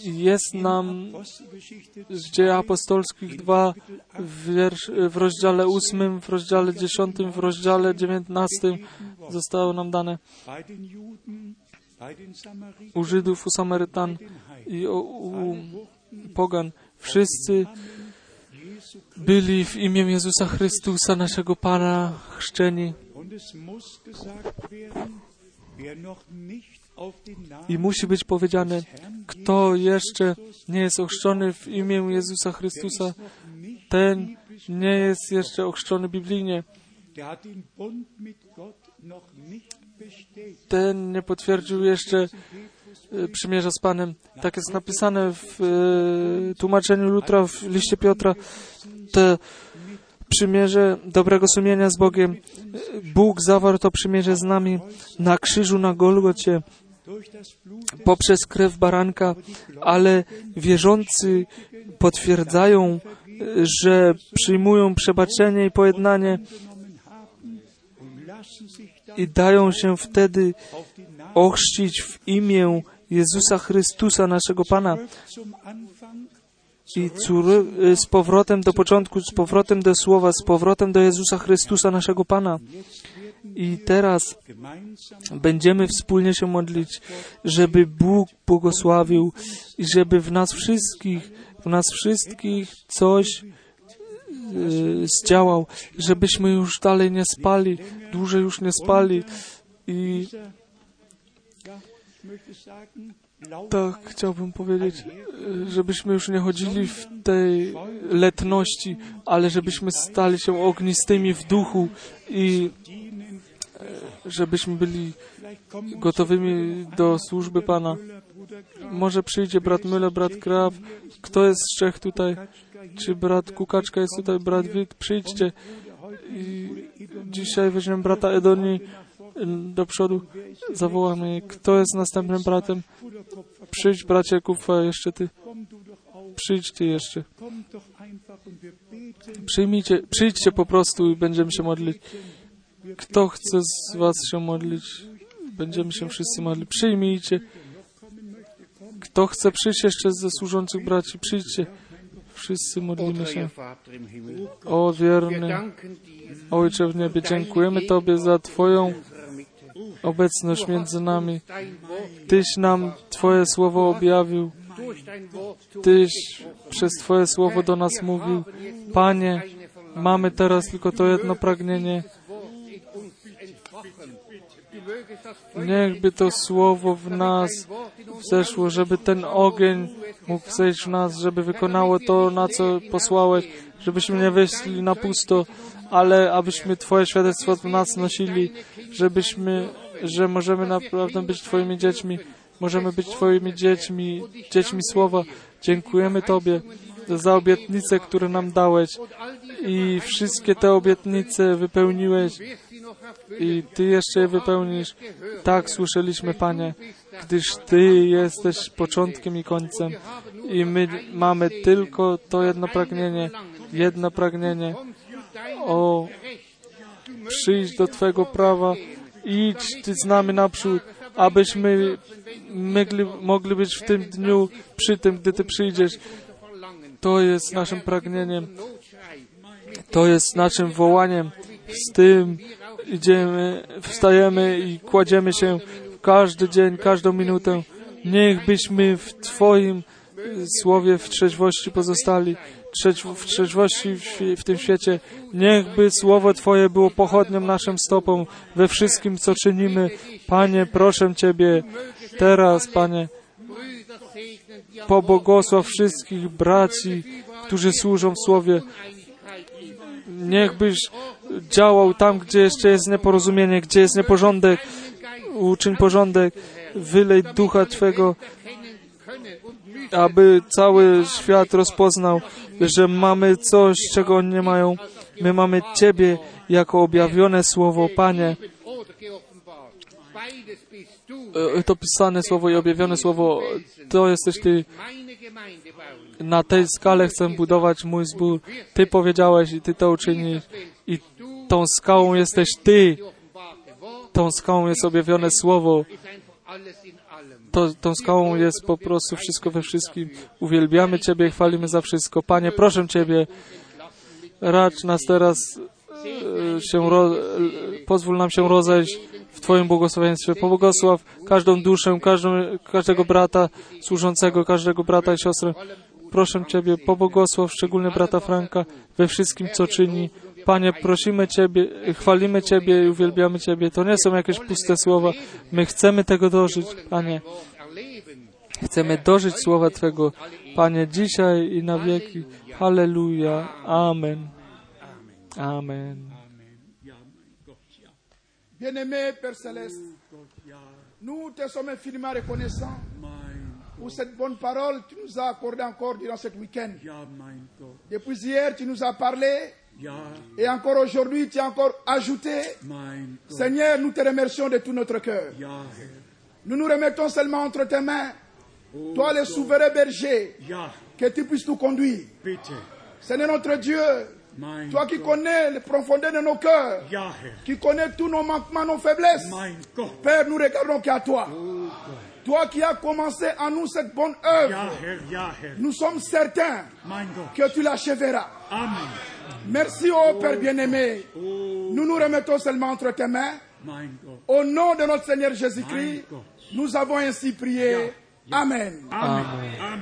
Jest nam w dziejach apostolskich 2 w, w rozdziale 8, w rozdziale 10, w rozdziale 19 zostało nam dane u Żydów, u Samarytan i u, Pogan. Wszyscy byli w imię Jezusa Chrystusa, naszego Pana, chrzczeni. I musi być powiedziane, kto jeszcze nie jest ochrzczony w imię Jezusa Chrystusa, ten nie jest jeszcze ochrzczony biblijnie, ten nie potwierdził jeszcze e, przymierza z Panem. Tak jest napisane w e, tłumaczeniu Lutra w liście Piotra. Te przymierze dobrego sumienia z Bogiem. E, Bóg zawarł to przymierze z nami na krzyżu na Golgocie poprzez krew baranka, ale wierzący potwierdzają, że przyjmują przebaczenie i pojednanie i dają się wtedy ochrzcić w imię Jezusa Chrystusa, naszego Pana. I córy, z powrotem do początku, z powrotem do Słowa, z powrotem do Jezusa Chrystusa, naszego Pana. I teraz będziemy wspólnie się modlić, żeby Bóg błogosławił i żeby w nas wszystkich, w nas wszystkich coś zdziałał, żebyśmy już dalej nie spali, dłużej już nie spali. I tak chciałbym powiedzieć, e, żebyśmy już nie chodzili w tej letności, ale żebyśmy stali się ognistymi w duchu i e, żebyśmy byli gotowymi do służby Pana. Może przyjdzie brat Müller, brat Graf. Kto jest z Czech tutaj? Czy brat Kukaczka jest tutaj? Brat Wit? Przyjdźcie. I dzisiaj weźmiemy brata Edoni do przodu. Zawołamy. Kto jest następnym bratem? Przyjdź, bracie Kufa, jeszcze ty. Przyjdź ty jeszcze. Przyjmijcie, przyjdźcie po prostu i będziemy się modlić. Kto chce z was się modlić? Będziemy się wszyscy modlić. Przyjmijcie. Kto chce przyjść jeszcze ze służących braci? Przyjdźcie. Wszyscy modlimy się. O wierny Ojcze w niebie, dziękujemy Tobie za Twoją obecność między nami. Tyś nam Twoje słowo objawił. Tyś przez Twoje słowo do nas mówił. Panie, mamy teraz tylko to jedno pragnienie. Niechby to słowo w nas zeszło, żeby ten ogień mógł zejść w nas, żeby wykonało to, na co posłałeś, żebyśmy nie wyszli na pusto, ale abyśmy Twoje świadectwo w nas nosili, żebyśmy, że możemy naprawdę być Twoimi dziećmi, możemy być Twoimi dziećmi, dziećmi Słowa. Dziękujemy Tobie za obietnice, które nam dałeś i wszystkie te obietnice wypełniłeś i Ty jeszcze je wypełnisz. Tak słyszeliśmy, Panie, gdyż Ty jesteś początkiem i końcem i my mamy tylko to jedno pragnienie, jedno pragnienie. O, przyjdź do Twego prawa, idź Ty z nami naprzód, abyśmy mogli być w tym dniu, przy tym, gdy Ty przyjdziesz. To jest naszym pragnieniem, to jest naszym wołaniem. Z tym idziemy, wstajemy i kładziemy się każdy dzień, każdą minutę. Niech byśmy w Twoim słowie w trzeźwości pozostali, w trzeźwości w, tym świecie. Niechby słowo Twoje było pochodnią naszym stopom we wszystkim, co czynimy. Panie, proszę Ciebie, teraz, Panie, pobłogosław wszystkich braci, którzy służą w Słowie. Niechbyś działał tam, gdzie jeszcze jest nieporozumienie, gdzie jest nieporządek. Uczyń porządek, wylej ducha Twego, aby cały świat rozpoznał, że mamy coś, czego oni nie mają. My mamy Ciebie jako objawione słowo, Panie. Du. E, To pisane słowo i objawione słowo, to jesteś Ty. Na tej skale chcę budować mój zbór. Ty powiedziałeś i Ty to uczynisz. I tą skałą jesteś Ty. Tą skałą jest objawione słowo. To, tą skałą jest po prostu wszystko we wszystkim. Uwielbiamy Ciebie, chwalimy za wszystko. Panie, proszę Ciebie, racz nas teraz e, się, ro, e, pozwól nam się rozejść w Twoim błogosławieństwie. Pobłogosław każdą duszę, każdą, każdego brata służącego, każdego brata i siostrę. Proszę Ciebie, pobłogosław szczególnie brata Franka we wszystkim, co czyni. Panie, prosimy Ciebie, chwalimy Ciebie i uwielbiamy Ciebie. To nie są jakieś puste słowa. My chcemy tego dożyć, Panie. Chcemy dożyć słowa Twego, Panie, dzisiaj i na wieki. Halleluja. Amen. Amen. Bien-aimé Père Céleste, ja. nous te sommes infiniment reconnaissants pour cette bonne parole que tu nous as accordée encore durant ce week-end. Depuis hier, tu nous as parlé et encore aujourd'hui, tu as encore ajouté. Seigneur, nous te remercions de tout notre cœur. Nous nous remettons seulement entre tes mains, toi le souverain berger, que tu puisses nous conduire. Seigneur notre Dieu, toi qui connais les profondeurs de nos cœurs, qui connais tous nos manquements, nos faiblesses. Père, nous regardons qu'à toi. Oh Toi qui as commencé en nous cette bonne œuvre, nous sommes certains que tu l'achèveras. Amen. Merci, ô Père bien-aimé. Nous nous remettons seulement entre tes mains. Au nom de notre Seigneur Jésus-Christ, nous avons ainsi prié. Amen. Amen.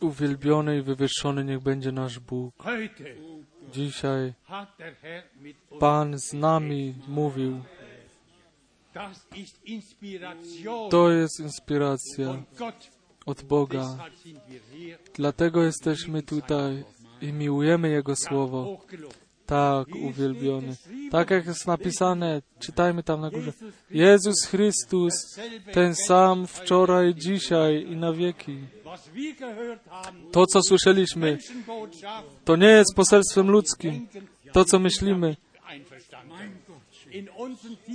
Uwielbiony i wywyższony niech będzie nasz Bóg. Dzisiaj. Pan z nami mówił. To jest inspiracja od Boga. Dlatego jesteśmy tutaj i miłujemy Jego Słowo. Tak, uwielbiony. Tak jak jest napisane, czytajmy tam na górze. Jezus Chrystus, ten sam wczoraj, dzisiaj i na wieki. To, co słyszeliśmy, to nie jest poselstwem ludzkim. To, co myślimy,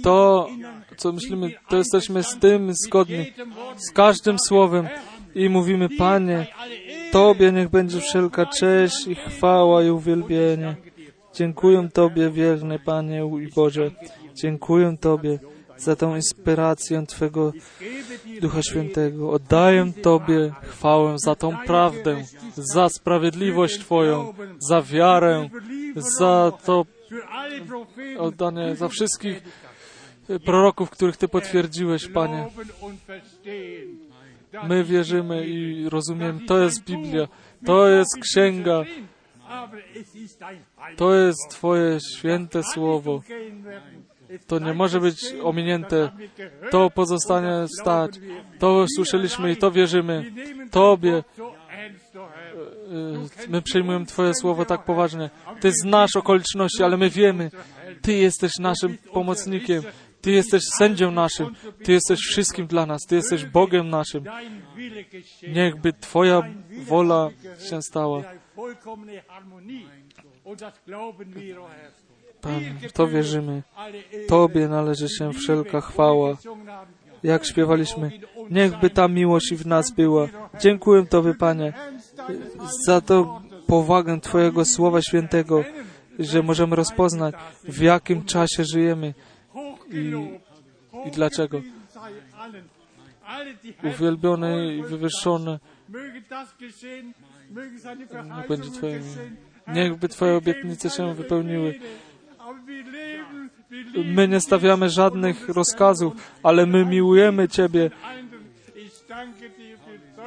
to, co myślimy, to jesteśmy z tym zgodni, z każdym słowem i mówimy, Panie, Tobie niech będzie wszelka cześć i chwała i uwielbienie. Dziękuję Tobie, wierny Panie i Boże. Dziękuję Tobie za tą inspirację Twego Ducha Świętego. Oddaję Tobie chwałę za tą prawdę, za sprawiedliwość Twoją, za wiarę, za to oddanie, za wszystkich proroków, których Ty potwierdziłeś, Panie. My wierzymy i rozumiemy, to jest Biblia, to jest księga, To jest Twoje święte słowo. To nie może być ominięte. To pozostanie stać. To słyszeliśmy i to wierzymy. Tobie y, my przyjmujemy Twoje słowo tak poważnie. Ty znasz okoliczności, ale my wiemy, Ty jesteś naszym pomocnikiem. Ty jesteś sędzią naszym. Ty jesteś wszystkim dla nas. Ty jesteś Bogiem naszym. Niechby Twoja wola się stała. Panie, w to wierzymy. Tobie należy się wszelka chwała. Jak śpiewaliśmy, niechby ta miłość i w nas była. Dziękuję Tobie, Panie, za tą powagę Twojego Słowa Świętego, że możemy rozpoznać, w jakim czasie żyjemy i, i dlaczego. Uwielbione i wywyższone niech będzie Twoje imię. Niechby Twoje obietnice się wypełniły. My nie stawiamy żadnych rozkazów, ale my miłujemy Ciebie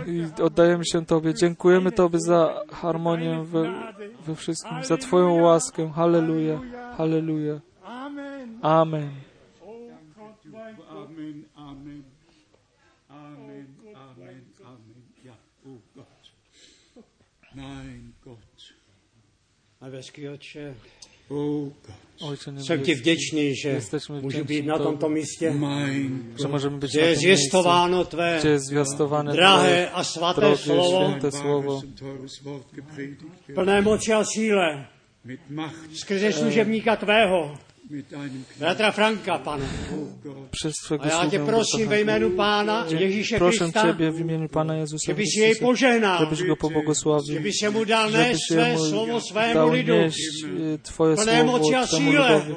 i oddajemy się Tobie. Dziękujemy Tobie za harmonię we, we wszystkim, za Twoją łaskę. Halleluja, halleluja. Amen. Amen. Amen, Amen. Amen, Amen. Ja, oh Gott. Mein Jsem ti vděčný, že můžu být na tomto místě, že můžeme být je zvěstováno tvé drahé a svaté slovo, slovo, plné moci a síle, skrze služebníka tvého, bratra Franka, pane. przez A Twego já tě sługę. prosím ve jménu Pána Ježíše Proszę Ciebie w imieniu Pana Jezusa že bys jej poženal, żebyś Go pobłogosławił, mu żebyś svému dał nieść y, Twoje słowo a ludowi,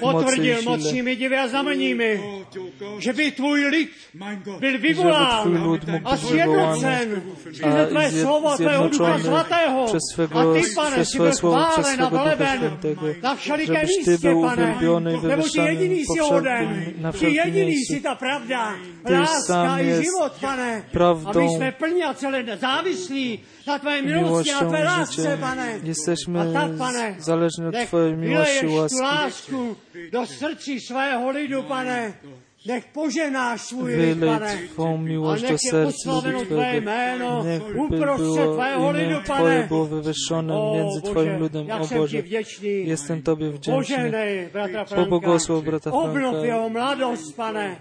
potvrdil moci i síle. mocnými divy a znameními, Gott, oh Gott, že by tvůj lid mein Gott. byl żeby vyvolán Twój lud mógł a być wywołany sjednocen a skrze Tvé zje- slovo, Tvého Ducha zjednoczony Svatého. przez A swego, Ty, pane, przez si Twoje byl słowo, przez chválen a swego Ducha veleben Świętego, na všelikém żebyś Ty místě, był pane, uwielbiony i nebo Ty wywyższany jediný po jsi wszelkim, hoden, na Ty wszelkim jediný miejscu. jsi ta pravda, Ty láska sám i jest život, pane, prawdą, a my jsme plně a celé závislí na Tvé milosti, na miłością Tvé i lásce, życiem. pane. Jesteśmy A tak, pane, zależni od nech Twojej miłości, vyleješ tu łaski. Do srdcí svého lidu, pane, Nech poženáš svůj lid, pane. A miłość nech je serc oslaveno ludzi Tvé jméno uprostřed Tvého lidu, Twoje pane. było wywyższone O między Bože, Twoim ludem. jak O jsem Ti Boże, vděčný. jestem Tobie wdzięczny. Poženej bratra Franka. Brata Obnov Franka. jeho mladost, pane.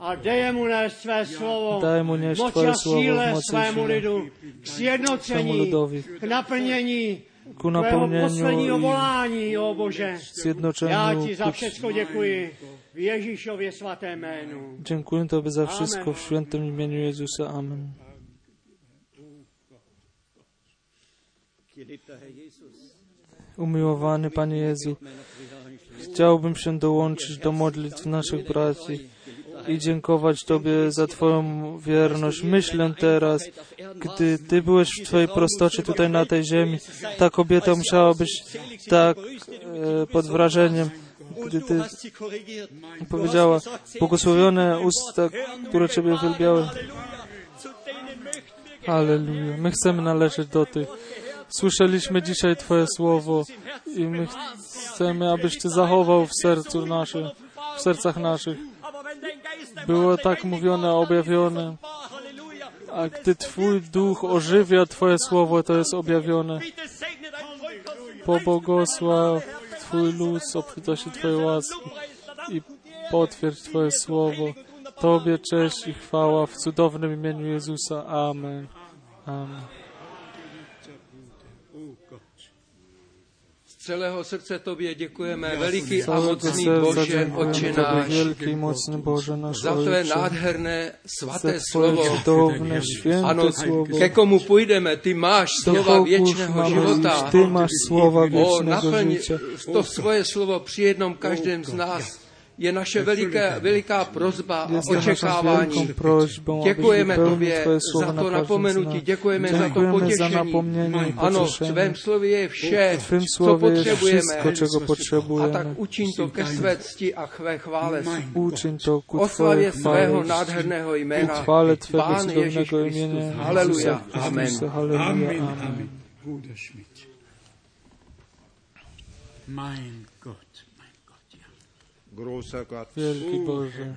A dej mu nést své slovo. Daj mu nieść Moc Twoje a słowo w síle svému lidu. K sjednocení. K naplnění ku napełnieniu i volání, o Bože. Já zjednoczeniu. Dziękuję Tobie za wszystko w świętym imieniu Jezusa. Amen. Umiłowany Panie Jezu, chciałbym się dołączyć do modlitw naszych braci i dziękować Tobie za Twoją wierność. Myślę teraz, gdy Ty byłeś w Twojej prostocie tutaj na tej ziemi, ta kobieta musiała być tak e, pod wrażeniem, gdy Ty powiedziała, błogosławione usta, które Ciebie uwielbiały. Halleluja. My chcemy należeć do tych. Słyszeliśmy dzisiaj Twoje słowo i my chcemy, abyś Ty zachował w sercu naszym, w sercach naszych. Było tak mówione, objawione. A gdy Twój duch ożywia Twoje słowo, to jest objawione. Pobłogosław Twój lud z obfitości Twojej łaski i potwierdź Twoje słowo. Tobie cześć i chwała w cudownym imieniu Jezusa. Amen. Amen. Celého srdce Tobě děkujeme, veliký a Całego mocný serca Bože, dziękuję Otče Tobie, náš, wielki i mocny Boże nasz za Tvé Ojcze, nádherné, za svaté Twoje slovo. cudowne, święte Ano, słowo. ke komu půjdeme, Ty máš Do slova kogo věčného mamy života. iść? Ty masz słowa O, wiecznego naplň życia. to svoje slovo při jednom každém z nás. Je naše veliká, veliká prozba a Jest to naszą očekávání. wielką prośbą, abyś Děkujeme wypełnił Tobě Twoje za słowo na to każdym z napomenutí, nas. děkujeme za to Dziękujemy za potěšení. napomnienie i Ano, v pocieszenie. Tvém slově je vše, W Twym co słowie jest potřebujeme. wszystko, czego A tak potrzebujemy. učiň to ke své cti a chvé chvále. Uczyń to ku Oslavě Twojej svého chwale, nádherného ku jména. chwale Twego Pán Ježíš cudownego Kristus. imienia Haleluja. Jezusa Amen. Chrystusa. Halleluja. Amen, Amen. Amen. Bruder Schmidt. Mein Gott, mein Gott, ja. Großer Gott, Wielki Boże,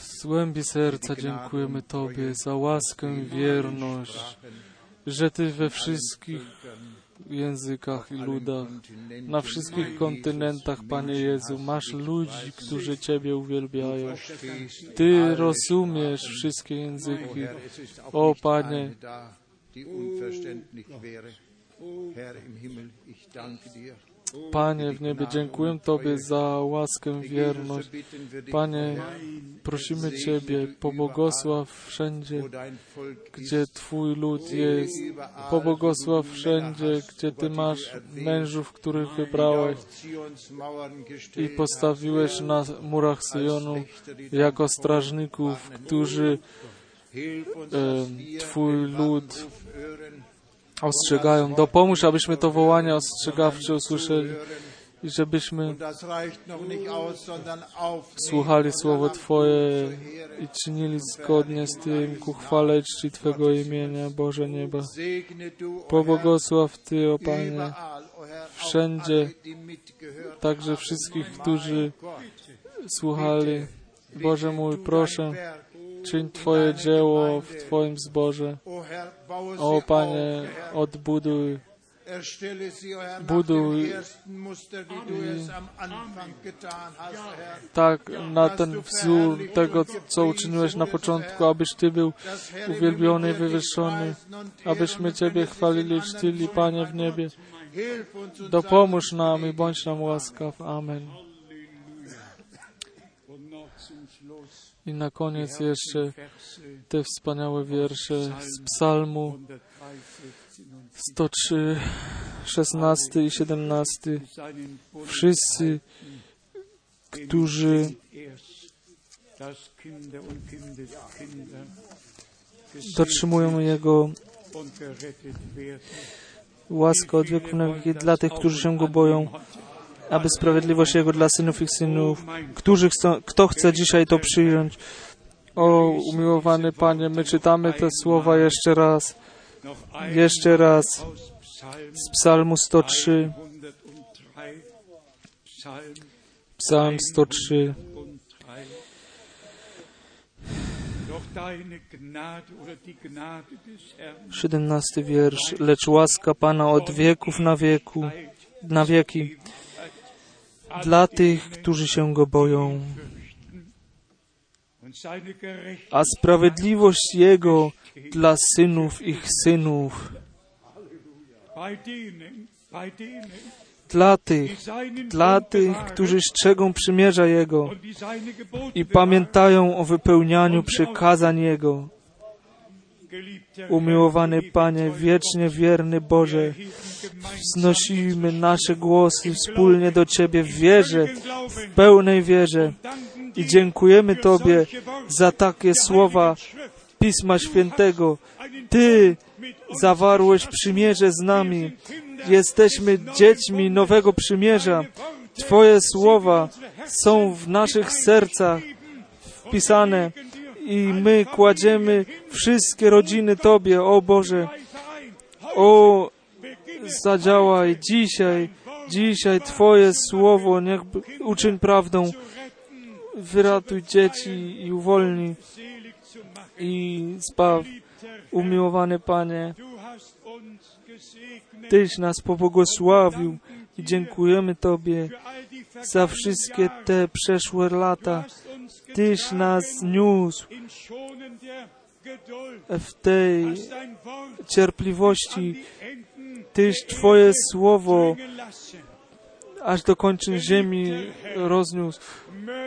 z głębi serca dziękujemy Tobie za łaskę i wierność, że Ty we wszystkich językach i ludach, na wszystkich kontynentach, Panie Jezu, masz ludzi, którzy Ciebie uwielbiają. Ty rozumiesz wszystkie języki. O Panie, die unverständlich wäre. Herr im Himmel, ich danke dir. Panie w niebie, dziękuję Tobie za łaskę, wierność. Panie, prosimy Ciebie, pobłogosław wszędzie, gdzie Twój lud jest. Pobłogosław wszędzie, gdzie Ty masz mężów, których wybrałeś i postawiłeś na murach Syjonu jako strażników, którzy e, Twój lud ostrzegają. Dopomóż, abyśmy to wołanie ostrzegawcze usłyszeli i żebyśmy słuchali Słowo Twoje i czynili zgodnie z tym ku chwale czci Twego imienia, Boże nieba. Pobłogosław Ty, o Panie, wszędzie, także wszystkich, którzy słuchali. Boże mój, proszę. Czyń Twoje dzieło w Twoim zborze. O Panie, odbuduj, buduj tak na ten wzór tego, co uczyniłeś na początku, abyś Ty był uwielbiony i wywyższony, abyśmy Ciebie chwalili i czcili, Panie w niebie. Dopomóż nam i bądź nam łaskaw. Amen. I na koniec jeszcze te wspaniałe wiersze z Psalmu 103, 16 und 103, 16 i 17. seinen Bund Wszyscy, którzy dotrzymują Jego łaskę od wieki dla tych, którzy się Go boją, aby sprawiedliwość Jego dla synów ich synów. Którzy chcą, kto chce dzisiaj to przyjąć? O, umiłowany Panie, my czytamy te słowa jeszcze raz, jeszcze raz z Psalmu 103. 103, Psalm Psalm 103. Doch deine Gnade oder die Gnade des Herrn 17 wiersz. Lecz łaska Pana od wieków na wieku, na wieki, dla tych, którzy się Go boją. A sprawiedliwość Jego dla synów ich synów, dla tych, dla tych, którzy strzegą przymierza Jego i pamiętają o wypełnianiu przykazań Jego. Umiłowany Panie, wiecznie wierny Boże, wznosimy nasze głosy wspólnie do Ciebie w wierze, w pełnej wierze i dziękujemy Tobie za takie słowa. Pisma Świętego. Ty zawarłeś przymierze z nami. Jesteśmy dziećmi nowego przymierza. Twoje słowa są w naszych sercach wpisane i my kładziemy wszystkie rodziny Tobie, o Boże. O, zadziałaj dzisiaj, dzisiaj Twoje słowo, niech uczyń prawdą. Wyratuj dzieci i uwolnij i zbaw. Umiłowany Panie, Tyś nas pobłogosławił i dziękujemy Tobie za wszystkie te przeszłe lata. Tyś nas niósł w tej cierpliwości. Tyś Twoje słowo aż do kończyn ziemi rozniósł.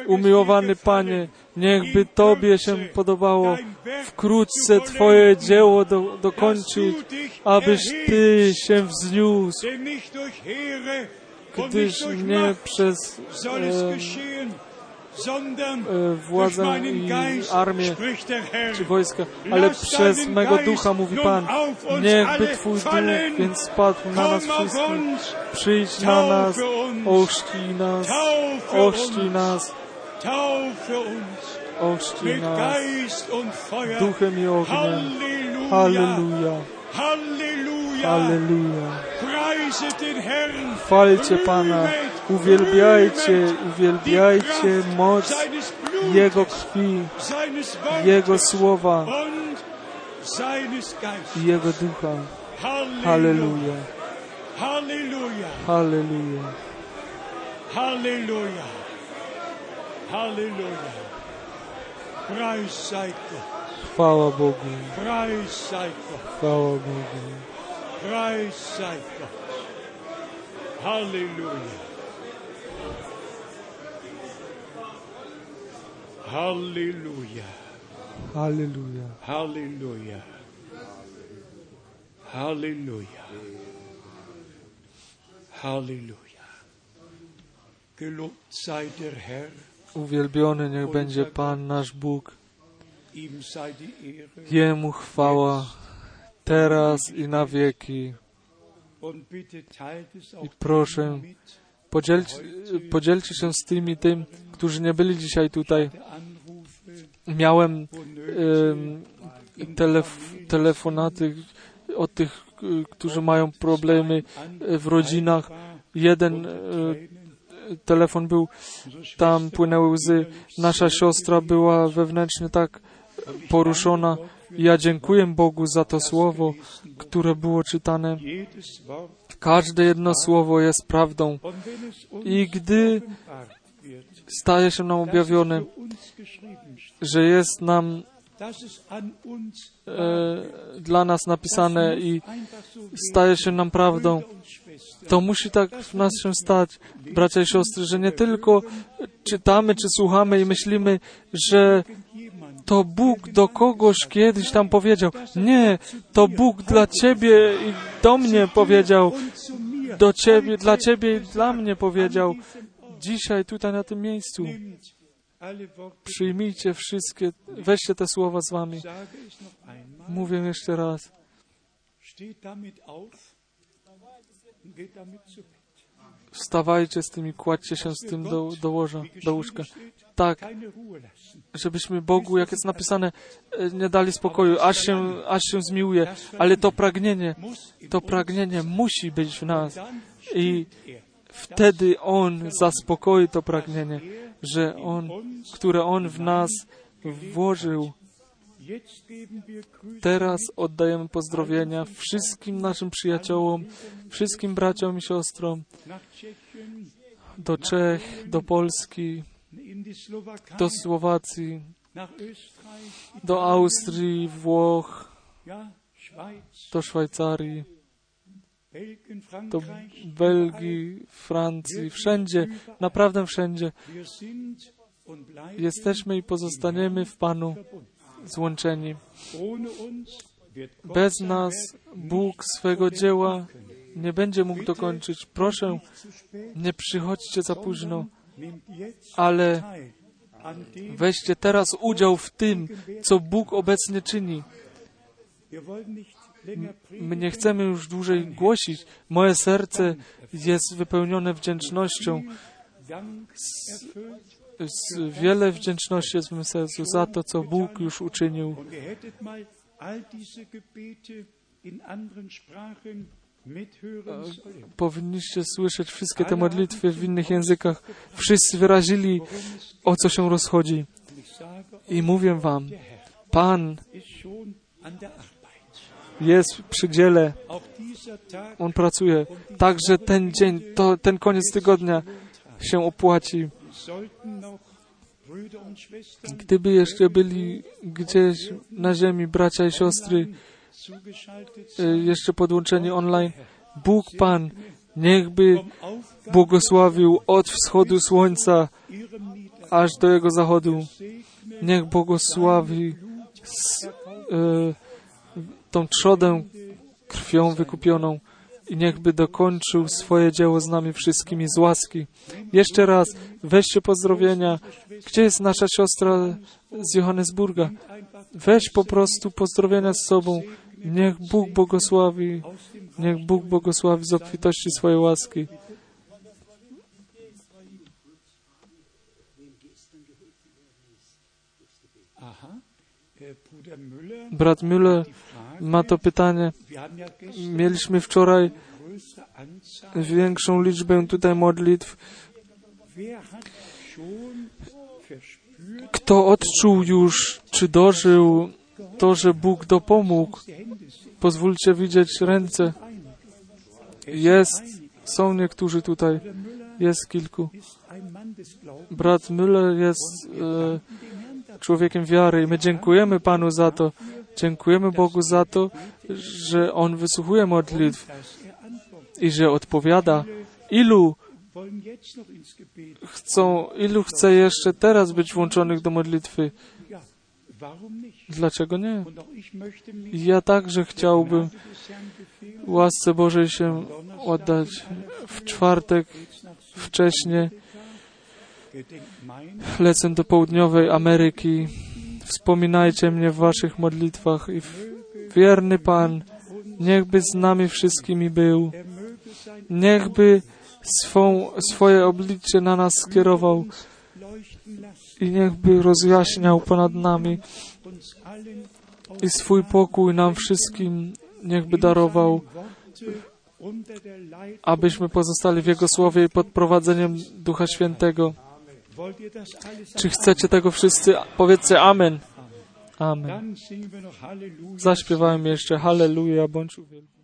Umiłowany Panie, niechby Tobie się podobało wkrótce Twoje dzieło do, dokończyć, abyś Ty się wzniósł, gdyż nie przez e, władzę meinen i armię czy wojska, ale przez mego ducha, mówi Pan, niechby Twój duch więc spadł na nas wszystkich. Przyjdź na nas, ochrzcij nas, uns, nas, mit nas. Duchem i ogniem. Halleluja. Halleluja. Chwalcie Pana, uwielbiajcie, uwielbiajcie moc Jego krwi, Jego słowa i Jego ducha. Halleluja. Halleluja, Halleluja. halleluja. Halleluja. Halleluja. Preis sei Gott. Chwała Bogu, Preis sei Gott. chwała Bogu. Preis sei Gott. Halleluja. Halleluja. Halleluja. Halleluja. Halleluja. Halleluja. Uwielbiony niech będzie Pan nasz Bóg. Jemu chwała teraz i na wieki. I proszę, podzielcie, podzielcie się z tymi tym, którzy nie byli dzisiaj tutaj. Miałem em, telef telefonaty od tych, którzy mają problemy y, w rodzinach. Jeden y, telefon był, tam płynęły łzy. Nasza siostra była wewnętrznie tak poruszona. Ja dziękuję Bogu za to słowo, które było czytane. Każde jedno słowo jest prawdą. I gdy staje się nam steht, że jest nam e, dla nas napisane i staje się nam prawdą, to musi tak w nas się stać, bracia i siostry, że nie tylko czytamy czy słuchamy i myślimy, że to Bóg do kogoś kiedyś tam powiedział. Nie, to Bóg dla Ciebie i do mnie powiedział. Do Ciebie, dla Ciebie i dla mnie powiedział. Dzisiaj, tutaj na tym miejscu. Przyjmijcie wszystkie, weźcie te słowa z Wami. Mówię jeszcze raz. Wstawajcie z tym i kładźcie się z tym do, do łoża, do łóżka. Tak, żebyśmy Bogu, jak jest napisane, e, nie dali spokoju, aż się, aż się zmiłuje. Ale to pragnienie, to pragnienie musi być w nas. I wtedy On zaspokoi to pragnienie, że On, które On w nas włożył. Teraz oddajemy pozdrowienia wszystkim naszym przyjaciołom, wszystkim braciom i siostrom do Czech, do Polski, do Słowacji, do Austrii, Włoch, do Szwajcarii, Do Frankreich, Belgii, Francji, wszędzie, naprawdę wszędzie. Jesteśmy i pozostaniemy w Panu złączeni. Bez nas Bóg swego dzieła nie będzie mógł dokończyć. Proszę, nie przychodźcie za późno, ale weźcie teraz udział w tym, co Bóg obecnie czyni. My nie chcemy już dłużej głosić. Moje serce jest wypełnione wdzięcznością. Erfüllt. Z wiele wdzięczności jest w moim sercu za to, co Bóg już uczynił. Powinniście słyszeć wszystkie te modlitwy w innych językach. Wszyscy wyrazili, o co się rozchodzi. I mówię wam, Pan jest przy dziele. On pracuje. Także ten dzień, to, ten koniec tygodnia się opłaci. Gdyby jeszcze byli gdzieś na ziemi bracia i siostry, sein, jeszcze podłączeni online, Bóg Pan niechby błogosławił od wschodu słońca aż do jego zachodu. Niech błogosławi s, e, tą trzodę krwią wykupioną i niechby dokończył swoje dzieło z nami wszystkimi z łaski. Jeszcze raz, weźcie pozdrowienia. Gdzie jest nasza siostra z Johannesburga? Weź po prostu pozdrowienia z sobą. Niech Bóg błogosławi, niech Bóg błogosławi z obfitości swojej łaski. Brat Müller ma to pytanie. Mieliśmy wczoraj większą liczbę tutaj modlitw. Kto odczuł już, czy dożył to, że Bóg dopomógł? Pozwólcie widzieć ręce. Jest, są niektórzy tutaj, jest kilku. Brat Müller jest e, człowiekiem wiary i my dziękujemy Panu za to. Dziękujemy Bogu za to, że On wysłuchuje modlitw i że odpowiada. Ilu chcą, ilu chce jeszcze teraz być włączonych do modlitwy? Dlaczego nie? Ja także chciałbym łasce Bożej się oddać w czwartek wcześnie. gedenkt mein, Lecę do południowej Ameryki. Wspominajcie mnie w waszych modlitwach i wierny Pan, niechby z nami wszystkimi był. Niechby swą, swoje oblicze na nas skierował i niechby rozjaśniał ponad nami i swój pokój nam wszystkim niechby darował, abyśmy pozostali w Jego Słowie i pod prowadzeniem Ducha Świętego. Czy chcecie tego wszyscy? Powiedzcie Amen. Amen. Zaśpiewałem jeszcze Halleluja, bądź uwielbiony.